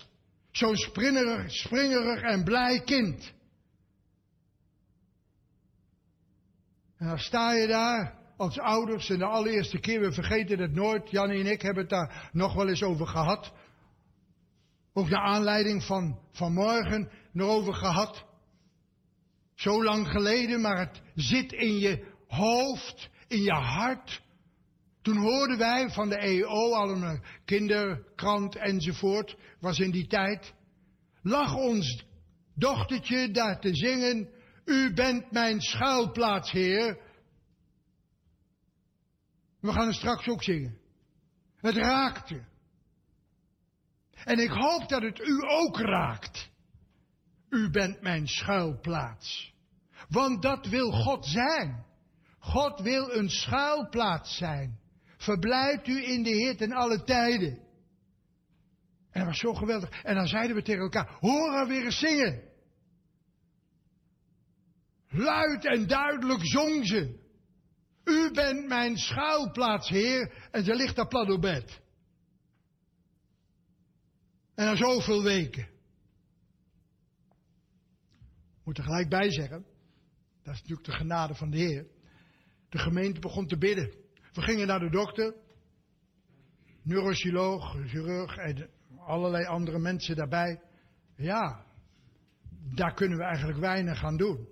Zo'n springerig, springerig en blij kind. En dan sta je daar als ouders en de allereerste keer, we vergeten het nooit, Jan en ik hebben het daar nog wel eens over gehad. Ook naar aanleiding van vanmorgen nog over gehad. Zo lang geleden, maar het zit in je hoofd, in je hart. Toen hoorden wij van de EO, al een kinderkrant enzovoort, was in die tijd. Lag ons dochtertje daar te zingen, u bent mijn schuilplaats, Heer. We gaan het straks ook zingen. Het raakte. En ik hoop dat het u ook raakt. U bent mijn schuilplaats. Want dat wil God zijn. God wil een schuilplaats zijn. Verblijft u in de Heer ten alle tijden. En dat was zo geweldig. En dan zeiden we tegen elkaar, hoor haar weer eens zingen. Luid en duidelijk zong ze. U bent mijn schuilplaats, Heer. En ze ligt daar plat op bed. En na zoveel weken. Ik moet er gelijk bij zeggen. Dat is natuurlijk de genade van de Heer. De gemeente begon te bidden. We gingen naar de dokter. Neurochirurg, chirurg en allerlei andere mensen daarbij. Ja, daar kunnen we eigenlijk weinig aan doen.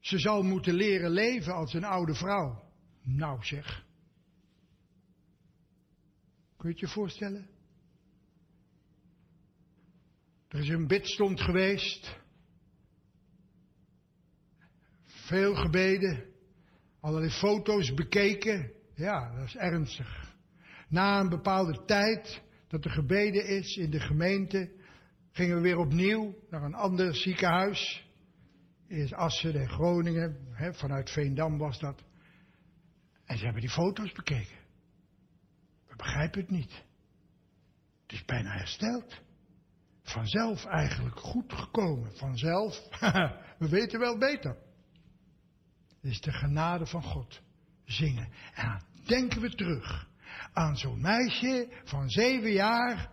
Ze zal moeten leren leven als een oude vrouw. Nou zeg. Kun je het je voorstellen? Er is een bidstond geweest. Veel gebeden. Allerlei foto's bekeken. Ja, dat is ernstig. Na een bepaalde tijd dat er gebeden is in de gemeente, gingen we weer opnieuw naar een ander ziekenhuis. Eerst Assen en Groningen, hè, vanuit Veendam was dat. En ze hebben die foto's bekeken. We begrijpen het niet. Het is bijna hersteld. Vanzelf eigenlijk goed gekomen. Vanzelf, *laughs* we weten wel beter. Is de genade van God. Zingen. En dan denken we terug aan zo'n meisje van zeven jaar.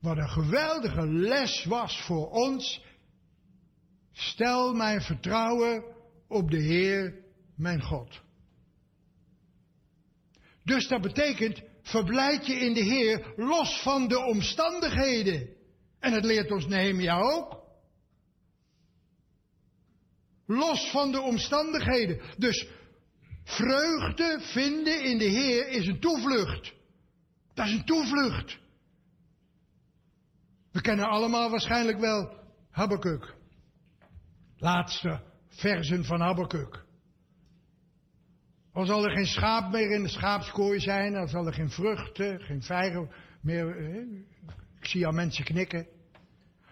Wat een geweldige les was voor ons. Stel mijn vertrouwen op de Heer, mijn God. Dus dat betekent, verblijd je in de Heer los van de omstandigheden. En het leert ons Nehemia ook. Los van de omstandigheden. Dus vreugde vinden in de Heer is een toevlucht. Dat is een toevlucht. We kennen allemaal waarschijnlijk wel Habakkuk. Laatste versen van Habakkuk. Al zal er geen schaap meer in de schaapskooi zijn, al zal er geen vruchten, geen vijgen meer. Ik zie al mensen knikken.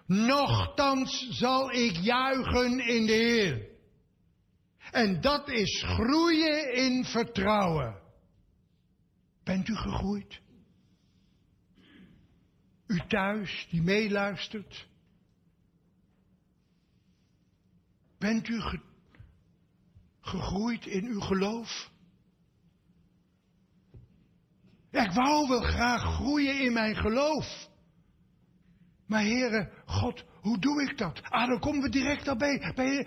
Nochtans zal ik juichen in de Heer. En dat is groeien in vertrouwen. Bent u gegroeid? U thuis die meeluistert. Bent u ge- gegroeid in uw geloof? Ja, ik wou wel graag groeien in mijn geloof. Maar heren, God, hoe doe ik dat? Ah, dan komen we direct al bij, bij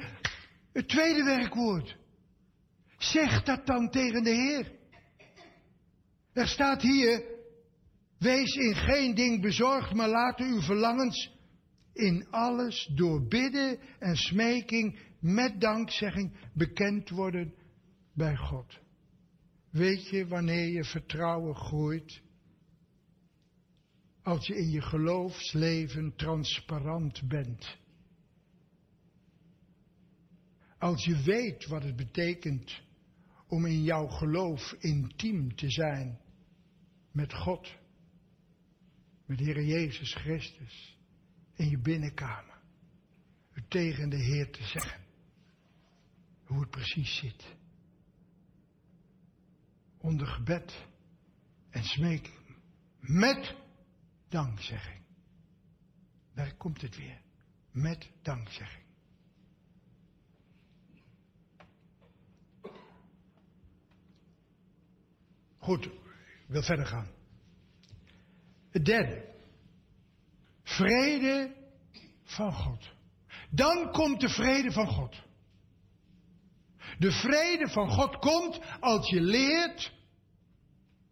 het tweede werkwoord. Zeg dat dan tegen de Heer. Er staat hier, wees in geen ding bezorgd, maar laten uw verlangens in alles door bidden en smeking met dankzegging bekend worden bij God. Weet je wanneer je vertrouwen groeit? Als je in je geloofsleven transparant bent. Als je weet wat het betekent om in jouw geloof intiem te zijn met God, met Heer Jezus Christus, in je binnenkamer, het tegen de Heer te zeggen, hoe het precies zit. Onder gebed en smeking, met dankzegging. Daar komt het weer, met dankzegging. Goed, ik wil verder gaan. Het derde. Vrede van God. Dan komt de vrede van God. De vrede van God komt als je leert,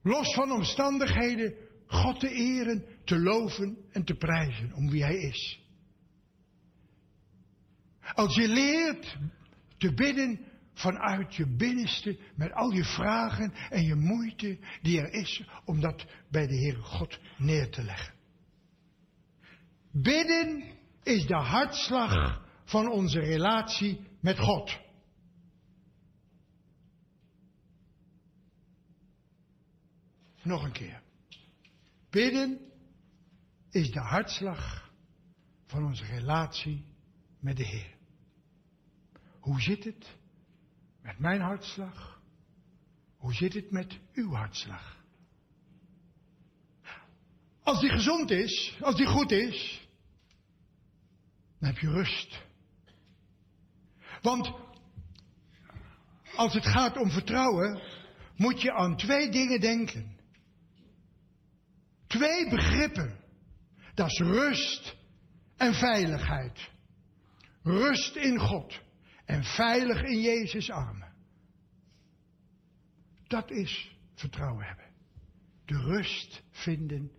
los van omstandigheden, God te eren, te loven en te prijzen om wie Hij is. Als je leert te bidden vanuit je binnenste, met al je vragen en je moeite die er is om dat bij de Heere God neer te leggen. Bidden is de hartslag van onze relatie met God. Nog een keer. Bidden is de hartslag van onze relatie met de Heer. Hoe zit het met mijn hartslag? Hoe zit het met uw hartslag? Als die gezond is, als die goed is, dan heb je rust. Want als het gaat om vertrouwen, moet je aan twee dingen denken. Twee begrippen. Dat is rust en veiligheid. Rust in God en veilig in Jezus' armen. Dat is vertrouwen hebben. De rust vinden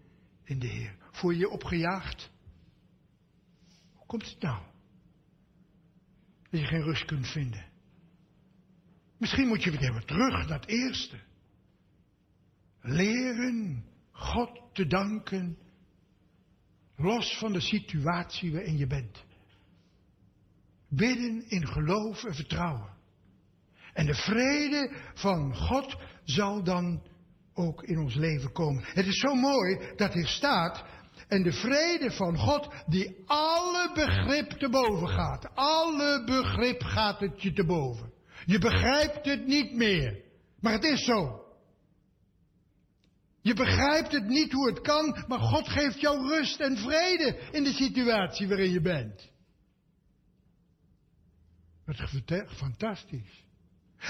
in de Heer. Voel je je opgejaagd? Hoe komt het nou? Dat je geen rust kunt vinden. Misschien moet je weer terug naar het eerste. Leren God te danken, los van de situatie waarin je bent. Bidden in geloof en vertrouwen. En de vrede van God zal dan ook in ons leven komen. Het is zo mooi dat hier staat. En de vrede van God die alle begrip te boven gaat. Alle begrip gaat het je te boven. Je begrijpt het niet meer. Maar het is zo. Je begrijpt het niet hoe het kan, maar God geeft jou rust en vrede in de situatie waarin je bent. Dat is fantastisch.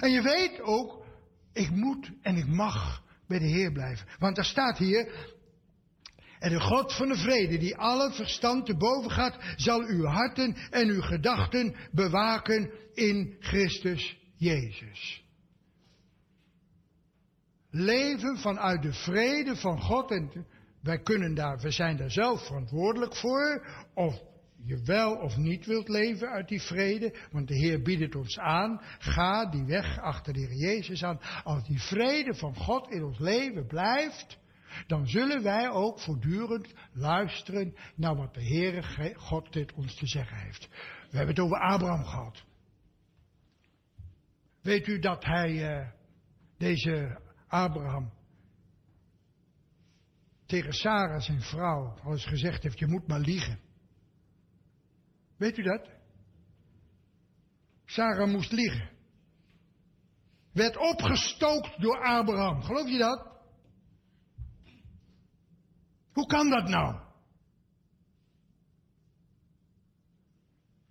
En je weet ook, ik moet en ik mag bij de Heer blijven. Want er staat hier, en de God van de vrede, die alle verstand te boven gaat, zal uw harten en uw gedachten bewaken in Christus Jezus. Leven vanuit de vrede van God en wij kunnen daar, we zijn daar zelf verantwoordelijk voor, of je wel of niet wilt leven uit die vrede, want de Heer biedt het ons aan. Ga die weg achter de Heer Jezus aan. Als die vrede van God in ons leven blijft, dan zullen wij ook voortdurend luisteren naar wat de Heere God dit ons te zeggen heeft. We hebben het over Abraham gehad. Weet u dat hij, eh, deze Abraham tegen Sarah, zijn vrouw, al eens gezegd heeft: Je moet maar liegen. Weet u dat? Sarah moest liegen. Werd opgestookt door Abraham. Geloof je dat? Hoe kan dat nou?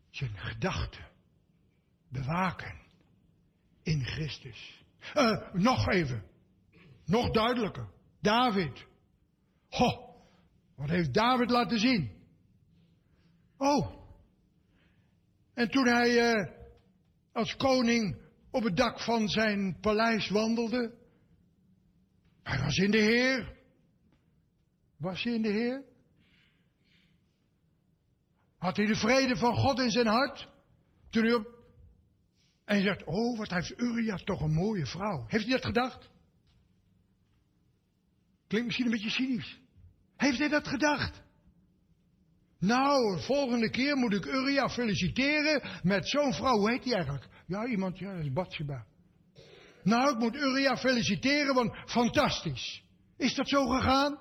Zijn gedachten bewaken in Christus. Eh, nog even. Nog duidelijker. David. Ho, wat heeft David laten zien? Oh. En toen hij eh, als koning op het dak van zijn paleis wandelde. Hij was in de Heer. Was hij in de Heer? Had hij de vrede van God in zijn hart? Toen hij op... En hij zegt, oh, wat heeft Uriah toch een mooie vrouw. Heeft hij dat gedacht? Klinkt misschien een beetje cynisch. Heeft hij dat gedacht? Nou, volgende keer moet ik Uriah feliciteren met zo'n vrouw. Hoe heet die eigenlijk? Ja, iemand, ja, dat is Batsheba. Nou, ik moet Uriah feliciteren, want fantastisch. Is dat zo gegaan?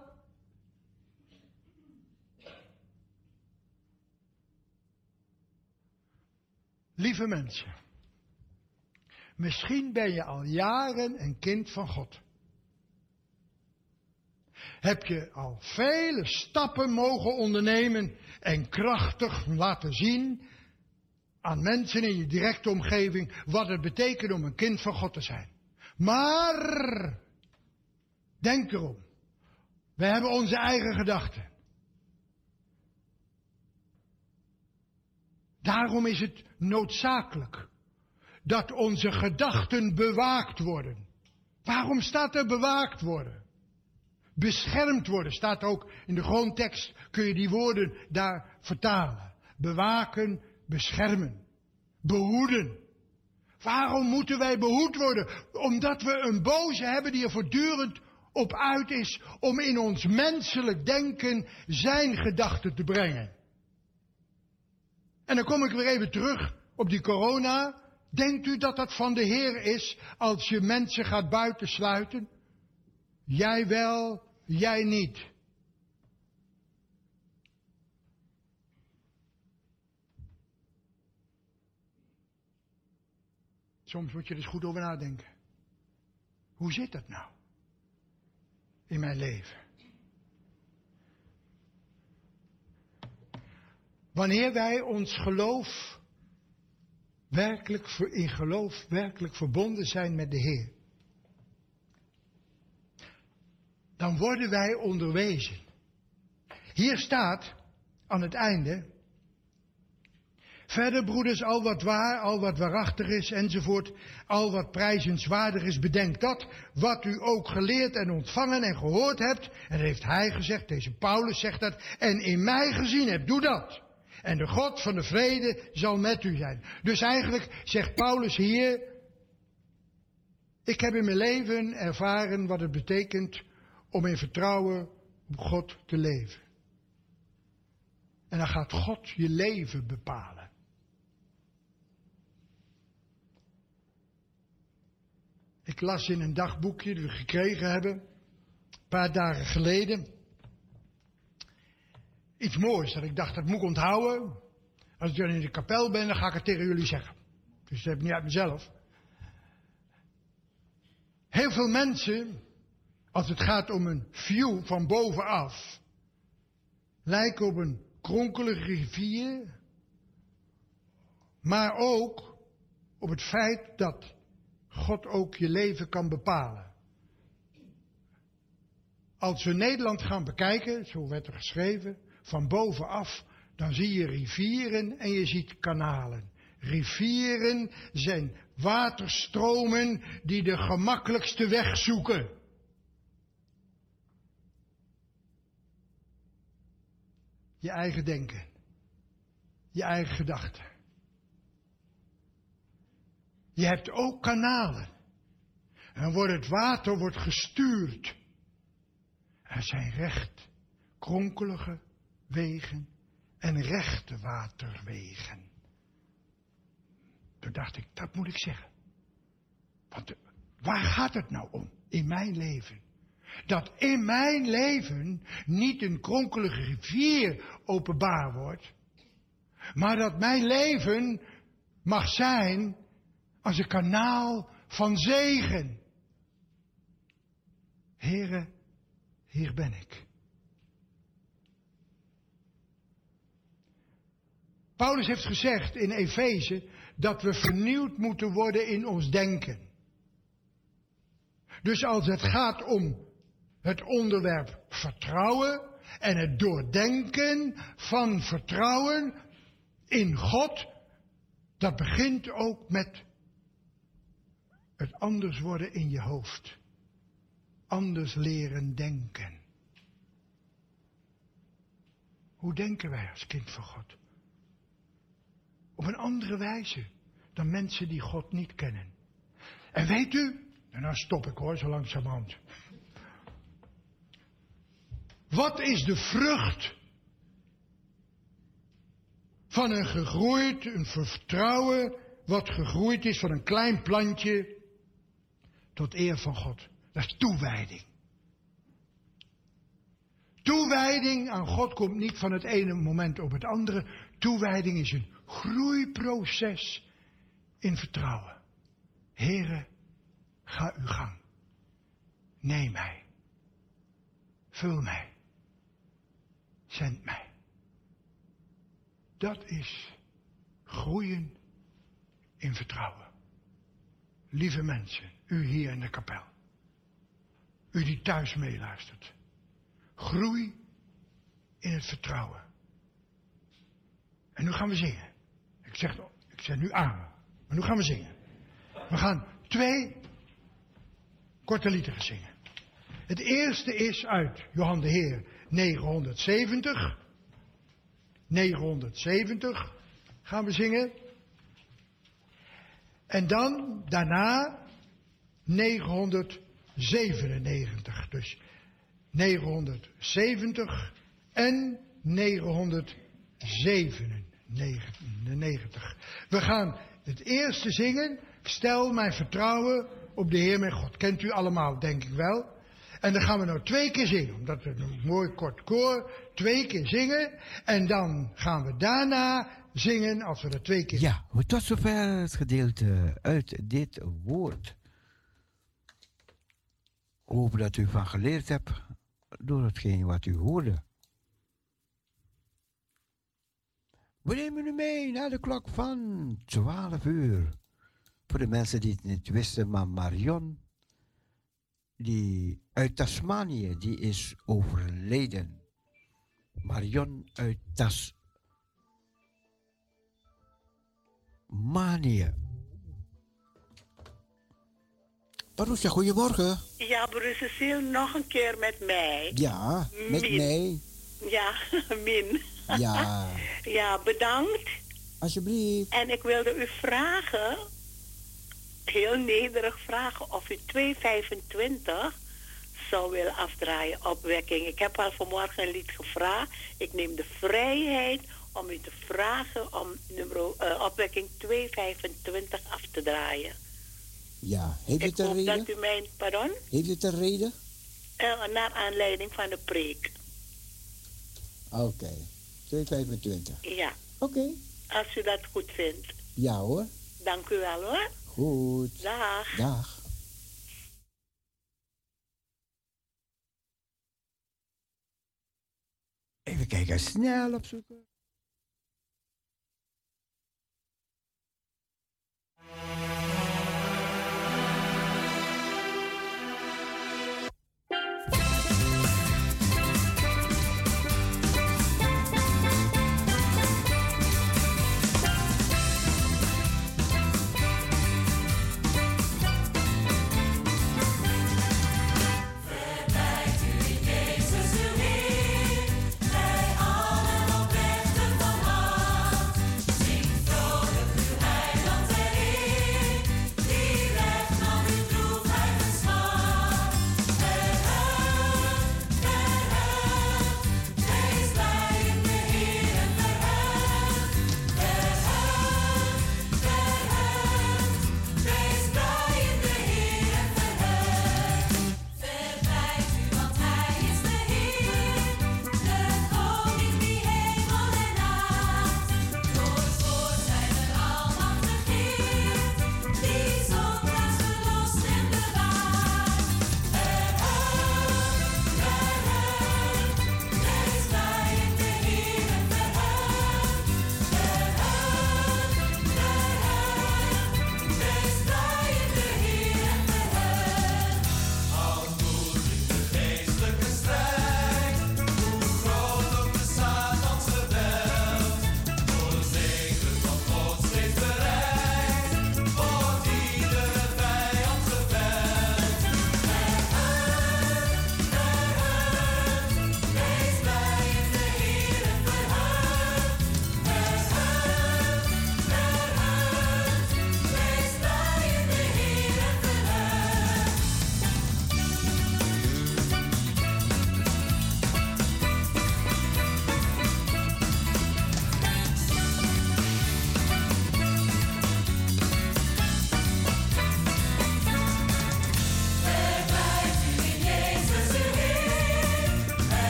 Lieve mensen, misschien ben je al jaren een kind van God. Heb je al vele stappen mogen ondernemen en krachtig laten zien aan mensen in je directe omgeving wat het betekent om een kind van God te zijn. Maar, denk erom, we hebben onze eigen gedachten. Daarom is het noodzakelijk dat onze gedachten bewaakt worden. Waarom staat er bewaakt worden? Beschermd worden staat ook in de grondtekst, kun je die woorden daar vertalen. Bewaken, beschermen, behoeden. Waarom moeten wij behoed worden? Omdat we een boze hebben die er voortdurend op uit is om in ons menselijk denken zijn gedachten te brengen. En dan kom ik weer even terug op die corona. Denkt u dat dat van de Heer is als je mensen gaat buitensluiten? Jij wel, jij niet. Soms moet je er eens goed over nadenken. Hoe zit dat nou? In mijn leven. Wanneer wij ons geloof werkelijk in geloof werkelijk verbonden zijn met de Heer. Dan worden wij onderwezen. Hier staat aan het einde. Verder, broeders, al wat waar, al wat waarachtig is, enzovoort, al wat prijzenswaardig is, bedenk dat, wat u ook geleerd en ontvangen en gehoord hebt, en dat heeft hij gezegd, deze Paulus zegt dat, en in mij gezien hebt, doe dat. En de God van de vrede zal met u zijn. Dus eigenlijk zegt Paulus hier, ik heb in mijn leven ervaren wat het betekent om in vertrouwen op God te leven. En dan gaat God je leven bepalen. Ik las in een dagboekje dat we gekregen hebben, een paar dagen geleden, iets moois dat ik dacht dat moet onthouden. Als ik dan in de kapel ben, dan ga ik het tegen jullie zeggen. Dus dat heb ik niet uit mezelf. Heel veel mensen, als het gaat om een view van bovenaf, lijken op een kronkelige rivier, maar ook op het feit dat God ook je leven kan bepalen. Als we Nederland gaan bekijken, zo werd er geschreven, van bovenaf, dan zie je rivieren en je ziet kanalen. Rivieren zijn waterstromen die de gemakkelijkste weg zoeken. Je eigen denken. Je eigen gedachten. Je hebt ook kanalen. En wordt het water wordt gestuurd. Er zijn recht, kronkelige wegen en rechte waterwegen. Toen dacht ik, dat moet ik zeggen. Want Waar gaat het nou om in mijn leven? Dat in mijn leven niet een kronkelige rivier openbaar wordt, maar dat mijn leven mag zijn als een kanaal van zegen. Here, hier ben ik. Paulus heeft gezegd in Efeze dat we vernieuwd moeten worden in ons denken. Dus als het gaat om het onderwerp vertrouwen en het doordenken van vertrouwen in God, dat begint ook met het anders worden in je hoofd. Anders leren denken. Hoe denken wij als kind van God? Op een andere wijze dan mensen die God niet kennen. En weet u, en nou stop ik hoor, zo langzamerhand. Wat is de vrucht van een gegroeid, een vertrouwen, wat gegroeid is van een klein plantje tot eer van God? Dat is toewijding. Toewijding aan God komt niet van het ene moment op het andere. Toewijding is een groeiproces in vertrouwen. Here, ga uw gang. Neem mij. Vul mij. Zend mij. Dat is groeien in vertrouwen. Lieve mensen, u hier in de kapel. U die thuis meeluistert. Groei in het vertrouwen. En nu gaan we zingen. Ik zeg, ik zeg nu aan. Maar nu gaan we zingen. We gaan twee korte liederen zingen. Het eerste is uit Johan de Heer 970. 970 gaan we zingen. En dan daarna 997. Dus 970 en 997. We gaan het eerste zingen. Stel mijn vertrouwen op de Heer mijn God. Kent u allemaal, denk ik wel. En dan gaan we nou twee keer zingen, omdat we een mooi kort koor, twee keer zingen. En dan gaan we daarna zingen, als we dat twee keer Ja, tot zover het gedeelte uit dit woord. Hoop dat u van geleerd hebt door hetgeen wat u hoorde. We nemen u mee naar de klok van 12 uur. Voor de mensen die het niet wisten, maar Marion, die uit Tasmanië, die is overleden. Marion uit Tasmanië. Parousia, goedemorgen. Ja, broer Cecile, nog een keer met mij. Ja, met Min. mij. Ja, *laughs* Min. Ja, *laughs* Ja, bedankt. alsjeblieft. En ik wilde u vragen, heel nederig vragen, of u 225 zou willen afdraaien, opwekking. Ik heb al vanmorgen een lied gevraagd. Ik neem de vrijheid om u te vragen om nummer, eh, opwekking 225 af te draaien. Ja, heeft het een reden? dat u mijn, pardon, Heeft het een reden? Eh, naar aanleiding van de preek. Oké, 225. Ja, Oké. als u dat goed vindt. Ja hoor, Dank u wel hoor. goed. Dag. Dag. Even kijken, snel opzoeken.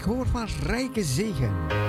Ik hoor van rijke zegen.